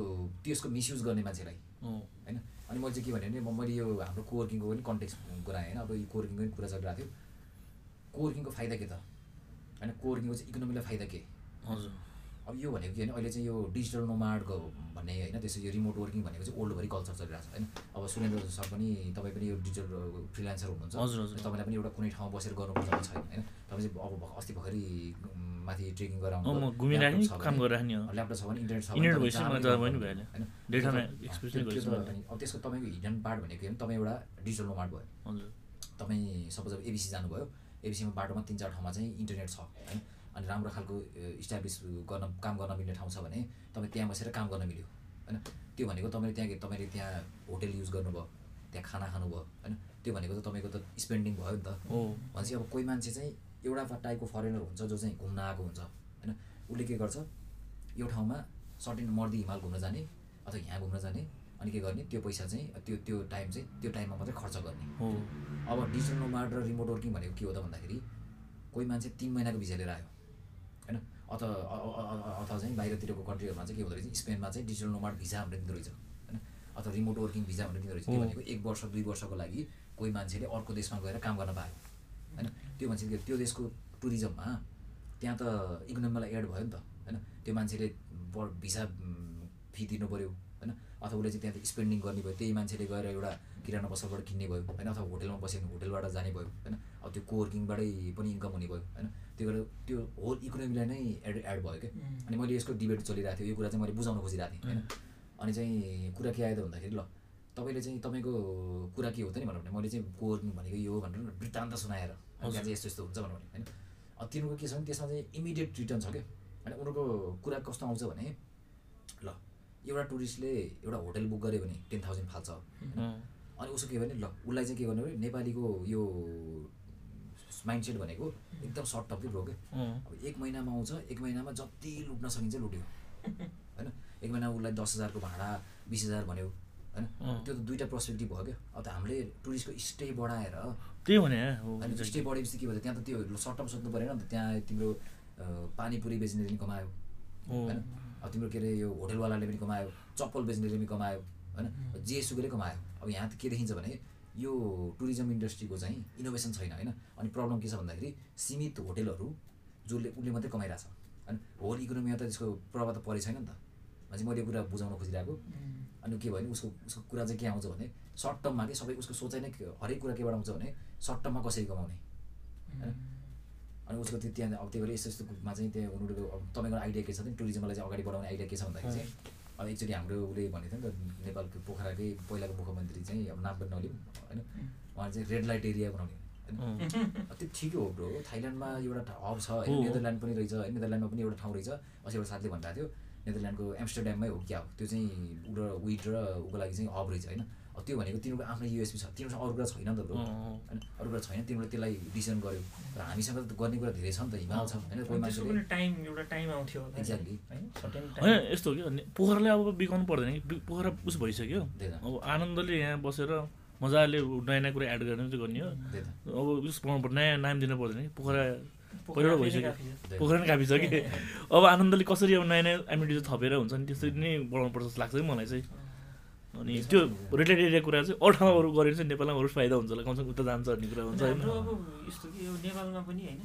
त्यसको मिसयुज गर्ने मान्छेलाई होइन? अनि मैले चाहिँ के भने म मैले यो हाम्रो कोवर्किङको पनि कन्टेक्स्ट गराएँ होइन अब यो कोवर्किङको पनि कुरा चलिरहेको थियो। कोवर्किङको फाइदा के त? होइन कोवर्किङको चाहिँ इकोनोमीलाई फाइदा के? हजुर। अब यो भनेको के भने अहिले चाहिँ यो डिजिटल नोमाडको भन्ने होइन त्यसो यो रिमोट वर्किङ भनेको चाहिँ ओल्डभरि कल्चर चलिरहेको छ होइन? अब सुरेन्द्र सर पनि तपाईँ पनि यो डिजिटल फ्रिलान्सर हुनुहुन्छ। हजुर, हजुर। तपाईँलाई पनि एउटा कुनै ठाउँमा बसेर गर्नुपर्छ छैन होइन? तपाईँ चाहिँ अब अस्ति भर्खरै माथि ट्रेकिङ गरेर अँ, म घुमिरहेको नि, काम गरिरहेको नि, अँ। ल्यापटप छ भने इन्टरनेट छ। होइन? अब त्यसको तपाईँको हिडन पार्ट भनेको तपाईँ एउटा डिजिटल नोमाड भयो। तपाईँ सपोज अब एबिसी जानुभयो एबिसीमा बाटोमा तिन चार ठाउँमा चाहिँ इन्टरनेट छ होइन अनि राम्रो खालको इस्टाब्लिस गर्न काम गर्न मिल्ने ठाउँ छ भने तपाईँ त्यहाँ बसेर काम गर्न मिल्यो होइन। त्यो भनेको तपाईँले त्यहाँ तपाईँले त्यहाँ होटेल युज गर्नुभयो त्यहाँ खाना खानुभयो होइन। त्यो भनेको त तपाईँको त स्पेन्डिङ भयो नि त। हो। भनेपछि अब कोही मान्छे चाहिँ एउटा टाइपको फरेनर हुन्छ जो चाहिँ घुम्न आएको हुन्छ होइन। उसले के गर्छ? यो ठाउँमा सर्टेन मर्दी हिमाल घुम्न जाने अथवा यहाँ घुम्न जाने अनि के गर्ने त्यो पैसा चाहिँ त्यो त्यो टाइम चाहिँ त्यो टाइममा मात्रै खर्च गर्ने। हो। अब डिजिटल नोमाड र रिमोट वर्किङ भनेको के हो त भन्दाखेरि कोही मान्छे तिन महिनाको भिजा लिएर आयो। होइन? अथवा अथवा चाहिँ बाहिरतिरको कन्ट्रीहरूमा चाहिँ के हुँदो रहेछ स्पेनमा चाहिँ डिजिटल नोमाड भिजा भनेर दिँदो रहेछ। होइन? अथवा रिमोट वर्किङ भिजा भनेर दिँदो रहेछ। त्यो। भनेको एक वर्ष दुई वर्षको लागि कोही मान्छेले अर्को देशमा गएर काम गर्न पायो। होइन? त्यो मान्छे के- त्यो देशको टुरिज्ममा त्यहाँ त इकोनोमीलाई एड भयो नि त। होइन? त्यो मान्छेले भिसा फी तिर्नु पऱ्यो अथवा उसले चाहिँ त्यहाँ स्पेन्डिङ गर्ने भयो त्यही मान्छेले गएर एउटा किराना पसलबाट किन्ने भयो होइन? अथवा होटेलमा बस्यो भने होटेलबाट जाने भयो होइन? अब त्यो कोवर्किङबाटै पनि इन्कम हुने भयो होइन? त्यो गरेर त्यो होल इकोनोमीलाई नै एड एड भयो क्या। अनि मैले यसको डिबेट चलिरहेको थियो यो कुरा चाहिँ मैले बुझाउन खोजिरहेको थिएँ होइन? अनि चाहिँ कुरा के आयो त भन्दाखेरि ल तपाईँले चाहिँ तपाईँको कुरा के हो त नि भन्नु भने मैले चाहिँ कोवर्किङ भनेको यो हो भनेर वृत्तान्त सुनाएर अनि त्यहाँ चाहिँ यस्तो यस्तो हुन्छ भन्नु भने होइन? अब तिनीहरूको के छ भने त्यसमा चाहिँ इमिडिएट रिटर्न छ क्या। होइन उनीहरूको कुरा कस्तो आउँछ भने ल एउटा टुरिस्टले एउटा होटल बुक गऱ्यो भने टेन थाउजन्ड फाल्छ। होइन अनि उसको के भने ल उसलाई चाहिँ के गर्ने भने नेपालीको यो माइन्डसेट भनेको एकदम सर्ट टर्म ब्रो क्या अब एक महिनामा आउँछ एक महिनामा जति लुट्न सकिन्छ लुट्यो। होइन? एक महिना उसलाई दस हजारको भाडा बिस हजार भन्यो। होइन। त्यो त दुइटा पर्सपेक्टिभ भयो क्या। अब त हामीले टुरिस्टको स्टे बढाएर त्यही भने स्टे बढेपछि के भन्छ त्यहाँ त त्यो सर्ट टर्म सोध्नु परेन नि त त्यहाँ तिम्रो पानीपुरी बेच्नेले पनि कमायो। होइन? अब तिम्रो के अरे यो होटलवालाले पनि कमायो चप्पल बेच्नेले पनि कमायो होइन? जेसुकैले कमायो। अब यहाँ त के देखिन्छ भने यो टुरिज्म इन्डस्ट्रीको चाहिँ इनोभेसन छैन होइन? अनि प्रब्लम के छ भन्दाखेरि सीमित होटेलहरू जसले उसले मात्रै कमाइरहेछ होइन? होल इकोनोमीमा त त्यसको प्रभाव त परेको छैन नि त। भनेपछि मैले यो कुरा बुझाउन खोजिरहेको। अनि के भयो भने उसको उसको कुरा चाहिँ के आउँछ भने सर्ट टर्ममा कि सबै उसको सोचाइ नै हरेक कुरा केबाट आउँछ भने सर्ट टर्ममा कसरी कमाउने? होइन? अनि उसको त्यो त्यहाँ अब त्यही भएर यस्तो यस्तोमा चाहिँ त्यहाँ उनीहरूको अब तपाईँको आइडिया के छ भने टुरिज्मलाई चाहिँ अगाडि बढाउने आइडिया के छ भन्दाखेरि चाहिँ अब एकचोटि हाम्रो उसले भनेको थियो नि त नेपालको पोखराकै पहिलाको मुख्यमन्त्री चाहिँ अब नाम पनि नलिउँ होइन उहाँले चाहिँ रेड लाइट एरिया बनाउने। होइन? त्यो ठिकै हो ब्रो। थाइल्यान्डमा एउटा हब छ हो। होइन नेदरल्यान्ड पनि रहेछ होइन? नेदरल्यान्डमा पनि एउटा ठाउँ रहेछ। अस्ति एउटा साथीले भनिरहेको थियो नेदरल्यान्डको एम्स्टरड्याममै हो क्या हो त्यो चाहिँ उ र ऊको लागि चाहिँ हब रहेछ होइन? त्यो भनेको तिनीहरूको आफ्नै युएसपी छ। तिनीहरूसँग अरू कुरा छैन नि त ब्रो। होइन अरू कुरा छैन तिनीहरूले त्यसलाई डिसिजन गर्यो। र हामीसँग त गर्ने कुरा धेरै छ नि त हिमाल छ होइन कोही मान्छेले टाइम एउटा टाइम आउँथ्यो। Exactly. होइन यस्तो हो कि पोखरालाई अब बिकाउनु पर्दैन कि बि- पोखरा उस भइसक्यो। अब आनन्दले यहाँ बसेर मजाले नयाँ नयाँ कुरा एड गर्ने चाहिँ गर्ने हो। अब उस बनाउनु पर्छ नयाँ नाम दिनु पर्दैन कि पोखरा फेरि भइसक्यो। पोखरा नै काफी छ कि? अब आनन्दले कसरी अब नयाँ नयाँ एमिनिटिज थपेर हुन्छ नि त्यसरी नै बढाउनु पर्छ जस्तो लाग्छ कि मलाई चाहिँ। अनि त्यो रिलेटेड एरिया कुरा चाहिँ अरू ठाउँमा अरू गऱ्यो भने चाहिँ नेपालमा अरू फाइदा हुन्छ होला। कमसेकम उता जान्छ भन्ने कुरा हुन्छ होइन। अब यस्तो कि यो नेपालमा पनि होइन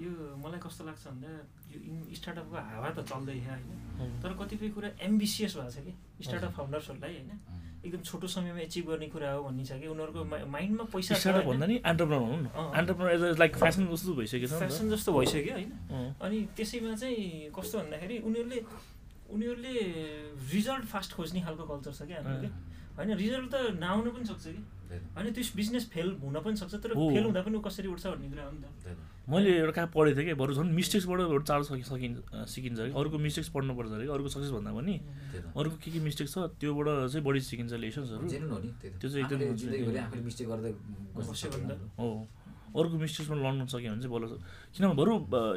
यो मलाई कस्तो लाग्छ भन्दा यो स्टार्टअपको हावा त चल्दैछ होइन। तर कतिपय कुरा एम्बिसियस भएको छ कि स्टार्टअप फाउन्डर्सहरूलाई होइन। एकदम छोटो समयमा एचिभ गर्ने कुरा हो भन्ने छ कि उनीहरूको माइन्डमा पैसा स्टार्टअप? भन्दा नि एन्टरप्रेनर भनौँ न। अँ। एन्टरप्रेनर एज लाइक फेसन जस्तो नि फेसन जस्तो भइसक्यो होइन। अनि त्यसैमा चाहिँ कस्तो भन्दाखेरि उनीहरूले उनीहरूले रिजल्ट फास्ट खोज्ने खालको कल्चर छ क्या हाम्रो होइन रिजल्ट त नआउनु पनि सक्छ कि? होइन त्यो बिजनेस फेल हुन पनि सक्छ तर। फेल हुँदा पनि कसरी उठ्छ भन्ने कुरा हो नि त। मैले एउटा कहाँ पढेको थिएँ कि बरु झन् मिस्टेक्सबाट चाँडो सकि सकिन्छ सिकिन्छ अरे अरूको मिस्टेक्स पढ्नुपर्छ अरे अरूको सक्सेस भन्दा पनि। अरूको के के मिस्टेक्स छ त्योबाट चाहिँ बढी सिकिन्छ लेसन्सहरू त्यो चाहिँ एकदम कि- मिस्टेक। हो। अरूको मिस्टेक्समा लड्नु सक्यो भने चाहिँ बल्ल किनभने बरु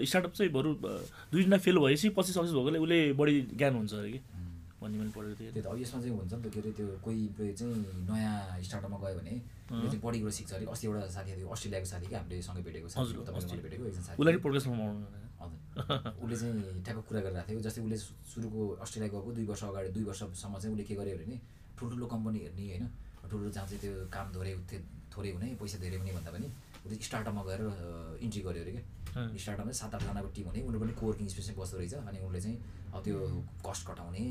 स्टार्टअप चाहिँ बरु अ, दुई तिनवटा फेल भएपछि पछि सक्सेस भएकोले उसले बढी ज्ञान हुन्छ अरे कि। भन्ने मैले पढेको थिएँ। त्यही त अब यसमा चाहिँ हुन्छ नि त के अरे त्यो कोही चाहिँ नयाँ स्टार्टअपमा गयो भने चाहिँ बढी कुरा सिक्छ अरे अस्ति एउटा साथी थियो अस्ट्रेलियाको साथी कि हामीले सँगै भेटेको साथी भेटेको उसलाई हजुर। उसले चाहिँ ठ्याक्क कुरा गरिरहेको थियो जस्तै उसले सुरुको अस्ट्रेलिया गएको दुई वर्ष अगाडि दुई वर्षसम्म चाहिँ उसले के गर्यो भने ठुल्ठुलो कम्पनी हेर्ने होइन ठुल्ठुलो जहाँ चाहिँ त्यो काम थोरै थे थोरै हुने पैसा धेरै हुने भन्दा पनि उसले स्टार्टअपमा गएर इन्ट्री गर्यो अरे क्या। स्टार्टअपमा सात आठजनाको टिम हुने। उनीहरू पनि कोवर्किङ स्पेसमा बस्दो रहेछ। अनि उसले चाहिँ अब त्यो कस्ट घटाउने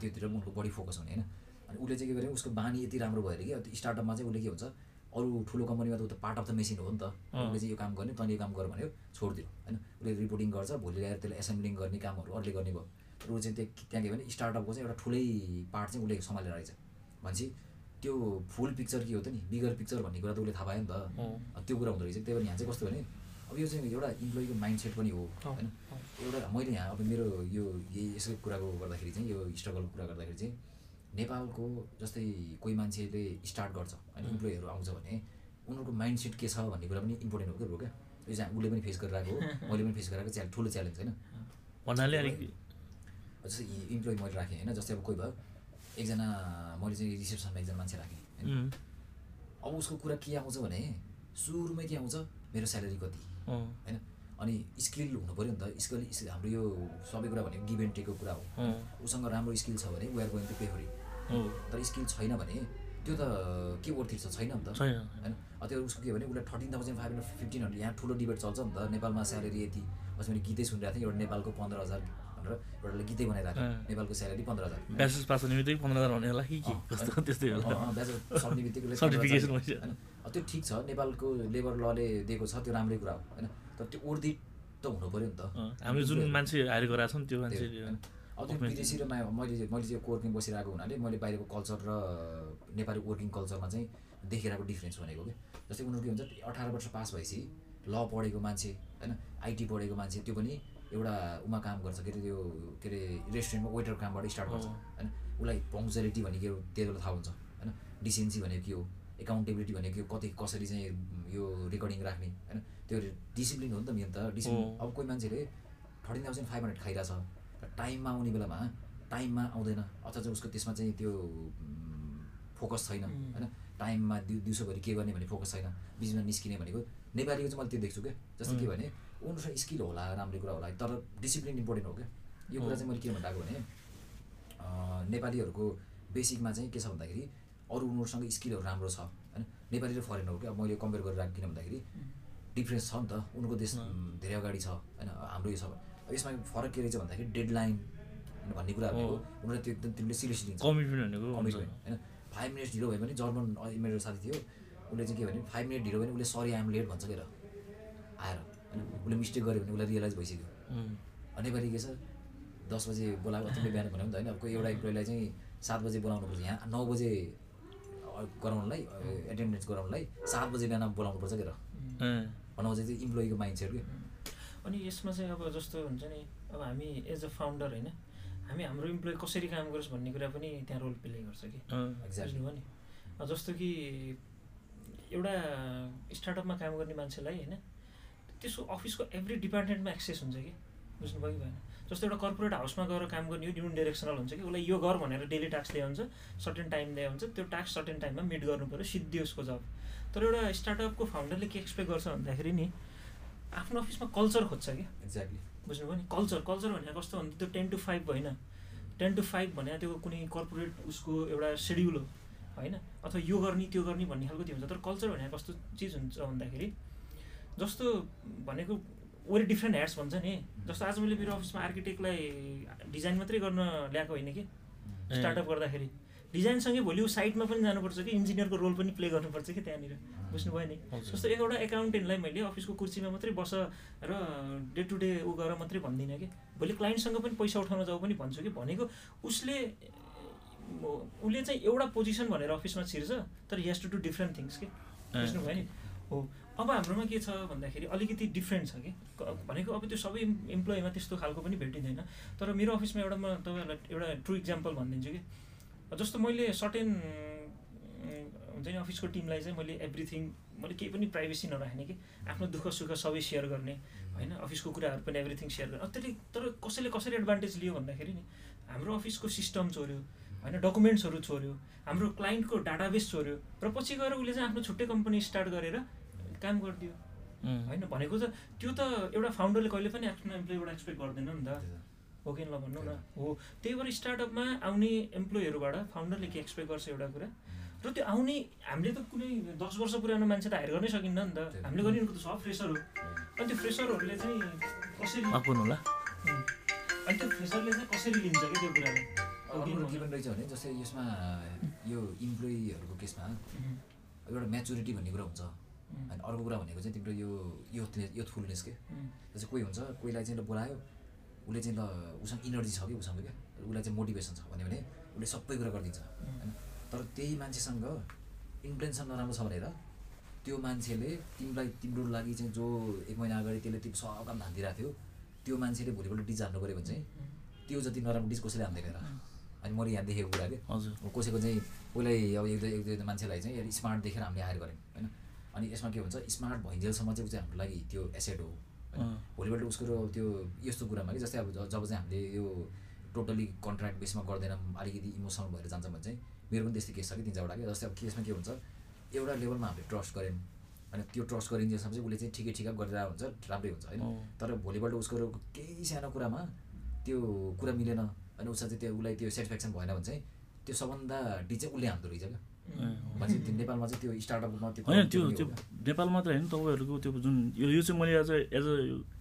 त्योतिर पनि उनको बढी फोकस हुने होइन? अनि उसले चाहिँ के गर्यो उसको बानी यति राम्रो भयो अरे कि त्यो स्टार्टअपमा चाहिँ उसले के हुन्छ अरू ठुलो कम्पनीमा त ऊ त पार्ट अफ द मेसिन हो नि त। उसले चाहिँ यो काम गर्ने तैँले यो काम गर भन्यो छोडिदियो होइन? उसले रिपोर्टिङ गर्छ भोलि ल्याएर त्यसले एसेम्ब्लिङ गर्ने कामहरू अरूले गर्ने भयो। र ऊ चाहिँ त्यहाँ त्यहाँ गयो भने स्टार्टअपको चाहिँ एउटा ठुलै पार्ट चाहिँ उसले सम्हालेर रहेछ भनेपछि त्यो फुल पिक्चर के हो त नि? बिगर पिक्चर भन्ने कुरा त उसले थाहा पायो नि त। त्यो कुरा हुँदो रहेछ। त्यही भएर यहाँ चाहिँ कस्तो भने अब यो चाहिँ एउटा इम्प्लोइको माइन्ड सेट पनि हो होइन। एउटा मैले यहाँ अब मेरो यो यही यसै कुराको गर्दाखेरि चाहिँ यो स्ट्रगलको कुरा गर्दाखेरि चाहिँ नेपालको जस्तै कोही मान्छेले स्टार्ट गर्छ अनि इम्प्लोइहरू आउँछ भने उनीहरूको माइन्ड सेट के छ भन्ने कुरा पनि इम्पोर्टेन्ट हो क्या ब्रो क्या? यो चाहिँ उसले पनि फेस गरिरहेको हो मैले पनि फेस गरिरहेको च्यालेन्ज ठुलो च्यालेन्ज होइन? भन्नाले अलिक जस्तै इम्प्लोइ मैले राखेँ होइन? जस्तै अब कोही भयो एकजना मैले चाहिँ रिसेप्सनमा एकजना मान्छे राखेँ होइन? अब उसको कुरा के आउँछ भने सुरुमै के आउँछ मेरो स्यालेरी कति होइन? अनि स्किल हुनु पऱ्यो नि त स्किल हाम्रो यो सबै कुरा भनेको गिभ एन्ड टेकको कुरा हो। उसँग राम्रो स्किल छ भने we are going to pay for तर स्किल छैन भने त्यो त के वर्थ छ छैन नि त। होइन? त्यो उसको के भने उसलाई thirteen thousand five hundred fifteen hundred यहाँ ठुलो डिबेट चल्छ नि त नेपालमा स्यालेरी यति बस मैले गीतै सुनिरहेको थिएँ एउटा नेपालको पन्ध्र हजार भनेर एउटाले गीतै बनाइरहेको। नेपालको स्यालेरी पन्ध्र हजार। ब्याचेस पास हुने बित्तिकै पन्ध्र हजार भन्ने होला कि के? कस्तो त्यस्तै होला अँ, अँ, ब्याचलर सक्ने बित्तिकै उसले Certification 15 हजार भइसक्यो। होइन? त्यो ठिक छ। नेपालको लेबर लले दिएको छ। त्यो राम्रै कुरा हो। होइन। तर त्यो उर्दी त हुनु पऱ्यो नि त। अँ, हामीले जुन मान्छे हायर गराएको छौँ त्यो त्यो, मान्छे? अब त्यो विदेशी र मैले मैले चाहिँ कोवर्किङ बसिरहेको हुनाले मैले बाहिरको कल्चर र नेपाली वर्किङ कल्चरमा चाहिँ देखिरहेको डिफ्रेन्स भनेको कि? जस्तै उनीहरू के हुन्छ अठार वर्ष पास भएपछि ल पढेको मान्छे होइन। आइटी पढेको मान्छे त्यो पनि एउटा उमा काम गर्छ के अरे त्यो के अरे रेस्टुरेन्टमा वेटर कामबाट स्टार्ट गर्छ। होइन? उसलाई पङ्क्चुअलिटी भनेको के त्यति बेला थाहा हुन्छ। होइन? डिसेन्सी भनेको के हो एकाउन्टेबिलिटी भनेको के हो कति कसरी चाहिँ यो रेकर्डिङ राख्ने। होइन? त्यो डिसिप्लिन हो नि त मेन त। डिसिप्लिन। अब कोही मान्छेले थर्टिन थाउजन्ड फाइभ हन्ड्रेड खाइरहेछ। र टाइममा आउने बेलामा टाइममा आउँदैन। अथवा चाहिँ उसको त्यसमा चाहिँ त्यो फोकस छैन. होइन? टाइममा दिउ दिउँसोभरि के गर्ने भन्ने फोकस छैन। बिचमा निस्किने भनेको। नेपालीको चाहिँ मैले त्यो देख्छु क्या। जस्तो के. भने उनीहरूसँग स्किल होला राम्रो कुरा होला। तर डिसिप्लिन इम्पोर्टेन्ट हो क्या? यो कुरा चाहिँ मैले के भनिरहेको भने नेपालीहरूको बेसिकमा चाहिँ के छ भन्दाखेरि अरू उनीहरूसँग स्किलहरू राम्रो छ होइन? नेपाली र फरेनर क्या? अब मैले कम्पेयर गरेर राखेँ किन भन्दाखेरि डिफ्रेन्स छ नि त। उनको देश धेरै अगाडि छ होइन? हाम्रो यो छ। यसमा फरक के रहेछ भन्दाखेरि डेडलाइन भन्ने अँ। हो। उनीहरूले त्यो एकदम तिमीले सिरियसली लिन्छ कमिटमेन्ट। कमिटमेन्ट होइन? फाइभ मिनट्स ढिलो भयो भने जर्मन मेरो साथी थियो। उसले चाहिँ के भने फाइभ मिनट ढिलो भयो भने उसले सरी आइएम लेट भन्छ क्या आएर। होइन उसले मिस्टेक गर्यो भने उसलाई रियलाइज भइसक्यो। उम्, अनि नेपाली के छ? दस बजे बोलाएको तिमीले बिहान भन्यो नि त होइन। अब कोही एउटा इम्प्लोइलाई चाहिँ सात बजे बोलाउनुपर्छ यहाँ नौ बजे गराउनलाई एटेन्डेन्स गराउनलाई सात बजे बिहान बोलाउनुपर्छ क्या अँ, भनौँ चाहिँ त्यो इम्प्लोइको माइन्ड सेट कि? अनि यसमा चाहिँ अब जस्तो हुन्छ नि अब हामी एज अ फाउन्डर होइन हामी हाम्रो इम्प्लोइ कसरी काम गरोस् भन्ने कुरा पनि त्यहाँ रोल प्ले गर्छ कि? एक्ज्याक्टली बुझ्नुभयो नि? जस्तो कि एउटा स्टार्टअपमा काम गर्ने मान्छेलाई होइन त्यसको अफिसको एभ्री डिपार्टमेन्टमा एक्सेस हुन्छ कि? बुझ्नुभयो कि भएन? जस्तो एउटा कर्पोरेट हाउसमा गएर काम गर्ने हो युन डिरेक्सनल हुन्छ कि? उसलाई यो गर भनेर डेली टास्क दिए हुन्छ सर्टेन टाइम दिए हुन्छ त्यो टास्क सर्टेन टाइममा मिट गर्नु पऱ्यो सिद्धि उसको जब तर एउटा स्टार्टअपको फाउन्डरले के एक्सपेक्ट गर्छ भन्दाखेरि नि आफ्नो अफिसमा कल्चर खोज्छ कि? एक्ज्याक्टली बुझ्नुभयो नि? कल्चर कल्चर भनेको कस्तो भन्दा त्यो टेन टु फाइभ होइन टेन टु फाइभ भने त्यो कुनै कर्पोरेट उसको एउटा सेड्युल हो होइन? अथवा यो गर्ने त्यो गर्ने भन्ने खालको त्यो हुन्छ। तर कल्चर भनेको कस्तो चिज हुन्छ भन्दाखेरि जस्तो भनेको वेरी डिफ्रेन्ट ह्याट्स भन्छ नि। जस्तो आज मैले मेरो अफिसमा आर्किटेक्टलाई डिजाइन मात्रै गर्न ल्याएको होइन कि? स्टार्टअप गर्दाखेरि। डिजाइनसँगै भोलि ऊ साइटमा पनि जानुपर्छ कि इन्जिनियरको रोल पनि प्ले गर्नुपर्छ कि त्यहाँनिर। बुझ्नुभयो नि। जस्तो एउटा एकाउन्टेन्टलाई मैले अफिसको कुर्सीमा मात्रै बस र डे टु डे ऊ गर मात्रै भन्दिनँ कि। भोलि क्लाइन्टसँग पनि पैसा उठाउन जाऊ पनि भन्छु कि। भनेको उसले उसले चाहिँ एउटा पोजिसन भनेर अफिसमा छिर्छ तर has to do different things कि। बुझ्नुभयो नि? हो। अब हाम्रोमा के छ भन्दाखेरि अलिकति डिफ्रेन्ट छ कि। भनेको अब त्यो सबै इम्प्लोइमा त्यस्तो खालको पनि भेटिँदैन। तर मेरो अफिसमा एउटा म तपाईँहरूलाई एउटा ट्रु इक्जाम्पल भनिदिन्छु कि। जस्तो मैले सर्टेन हुन्छ नि अफिसको टिमलाई चाहिँ मैले एभ्रिथिङ मैले केही पनि प्राइभेसी नराख्ने कि। आफ्नो दुःख सुख सबै सेयर गर्ने होइन? अफिसको कुराहरू पनि एभ्रिथिङ सेयर गर्ने। त्यसले तर कसैले कसरी एडभान्टेज लियो भन्दाखेरि नि हाम्रो अफिसको सिस्टम चोर्यो होइन? डकुमेन्ट्सहरू चोर्यो हाम्रो क्लाइन्टको डाटाबेस चोर्यो र पछि गएर उसले चाहिँ आफ्नो छुट्टै कम्पनी स्टार्ट गरेर काम गरिदियो। होइन भनेको त त्यो त एउटा फाउन्डरले कहिले पनि आफ्नो इम्प्लोइबाट एक्सपेक्ट गर्दैन नि त। हो कि ल भन्नु न हो त्यही भएर स्टार्टअपमा आउने इम्प्लोइहरूबाट फाउन्डरले के एक्सपेक्ट गर्छ एउटा कुरा? र त्यो आउने हामीले त कुनै दस वर्ष पुरानो मान्छे त हायर गर्नै सकिन्न नि त। हामीले गरिरहेको त सब फ्रेसर हो। अनि त्यो फ्रेसरहरूले चाहिँ कसरी होला अनि त्यो फ्रेसरले चाहिँ कसरी लिन्छ कि त्यो कुरालाई? अर्को अघि के पनि रहेछ भने जस्तै यसमा यो इम्प्लोइहरूको केसमा एउटा म्याचुरिटी भन्ने कुरा हुन्छ। अनि अर्को कुरा भनेको चाहिँ तिम्रो यो युथनेस युथफुलनेस के? कोही हुन्छ कोहीलाई चाहिँ ल बोलायो उसले चाहिँ ल उसँग इनर्जी छ कि उसँग क्या? उसलाई चाहिँ मोटिभेसन छ भन्यो भने उसले सबै कुरा गरिदिन्छ। होइन तर त्यही मान्छेसँग इन्टेन्सन नराम्रो छ भनेर त्यो मान्छेले तिमीलाई तिम्रो लागि चाहिँ जो एक महिना अगाडि त्यसले तिम्रो सब काम धानिदिरहेको थियो त्यो मान्छेले भोलिपल्ट डिज हान्नु पऱ्यो भने चाहिँ त्यो जति नराम्रो डिज कसैले हान्दैन अनि मैले यहाँ देखेको कुरा के? हजुर। कसैको चाहिँ कोहीलाई अब एक दुई एक दुईजना मान्छेलाई चाहिँ स्मार्ट देखेर हामीले हायर गऱ्यौँ होइन? अनि यसमा के हुन्छ स्मार्ट भइन्जेलसम्म चाहिँ ऊ चाहिँ हाम्रो लागि त्यो एसेट हो होइन। भोलिपल्ट उसको त्यो यस्तो कुरामा कि जस्तै अब जब चाहिँ हामीले यो टोटली कन्ट्र्याक्ट बेसमा गर्दैनौँ अलिकति इमोसनल भएर जान्छ भने चाहिँ मेरो पनि त्यस्तै केस छ कि तिन चारवटा कि जस्तै अब केसमा के हुन्छ एउटा लेभलमा हामीले ट्रस्ट गऱ्यौँ अनि त्यो ट्रस्ट गरिन्जेलसम्म चाहिँ उसले चाहिँ ठिकै ठिकै गरिरहेको हुन्छ राम्रै हुन्छ होइन। तर भोलिपल्ट उसको केही सानो कुरामा त्यो कुरा मिलेन अनि उसलाई चाहिँ त्यो उसलाई त्यो सेटिस्फ्याक्सन भएन भने चाहिँ त्यो सबभन्दा डी चाहिँ उसले हान्दो रहेछ क्या नेपालमा चाहिँ त्यो स्टार्टअपमा त्यो होइन त्यो त्यो। नेपाल मात्र होइन तपाईँहरूको त्यो जुन यो यो चाहिँ मैले as a as a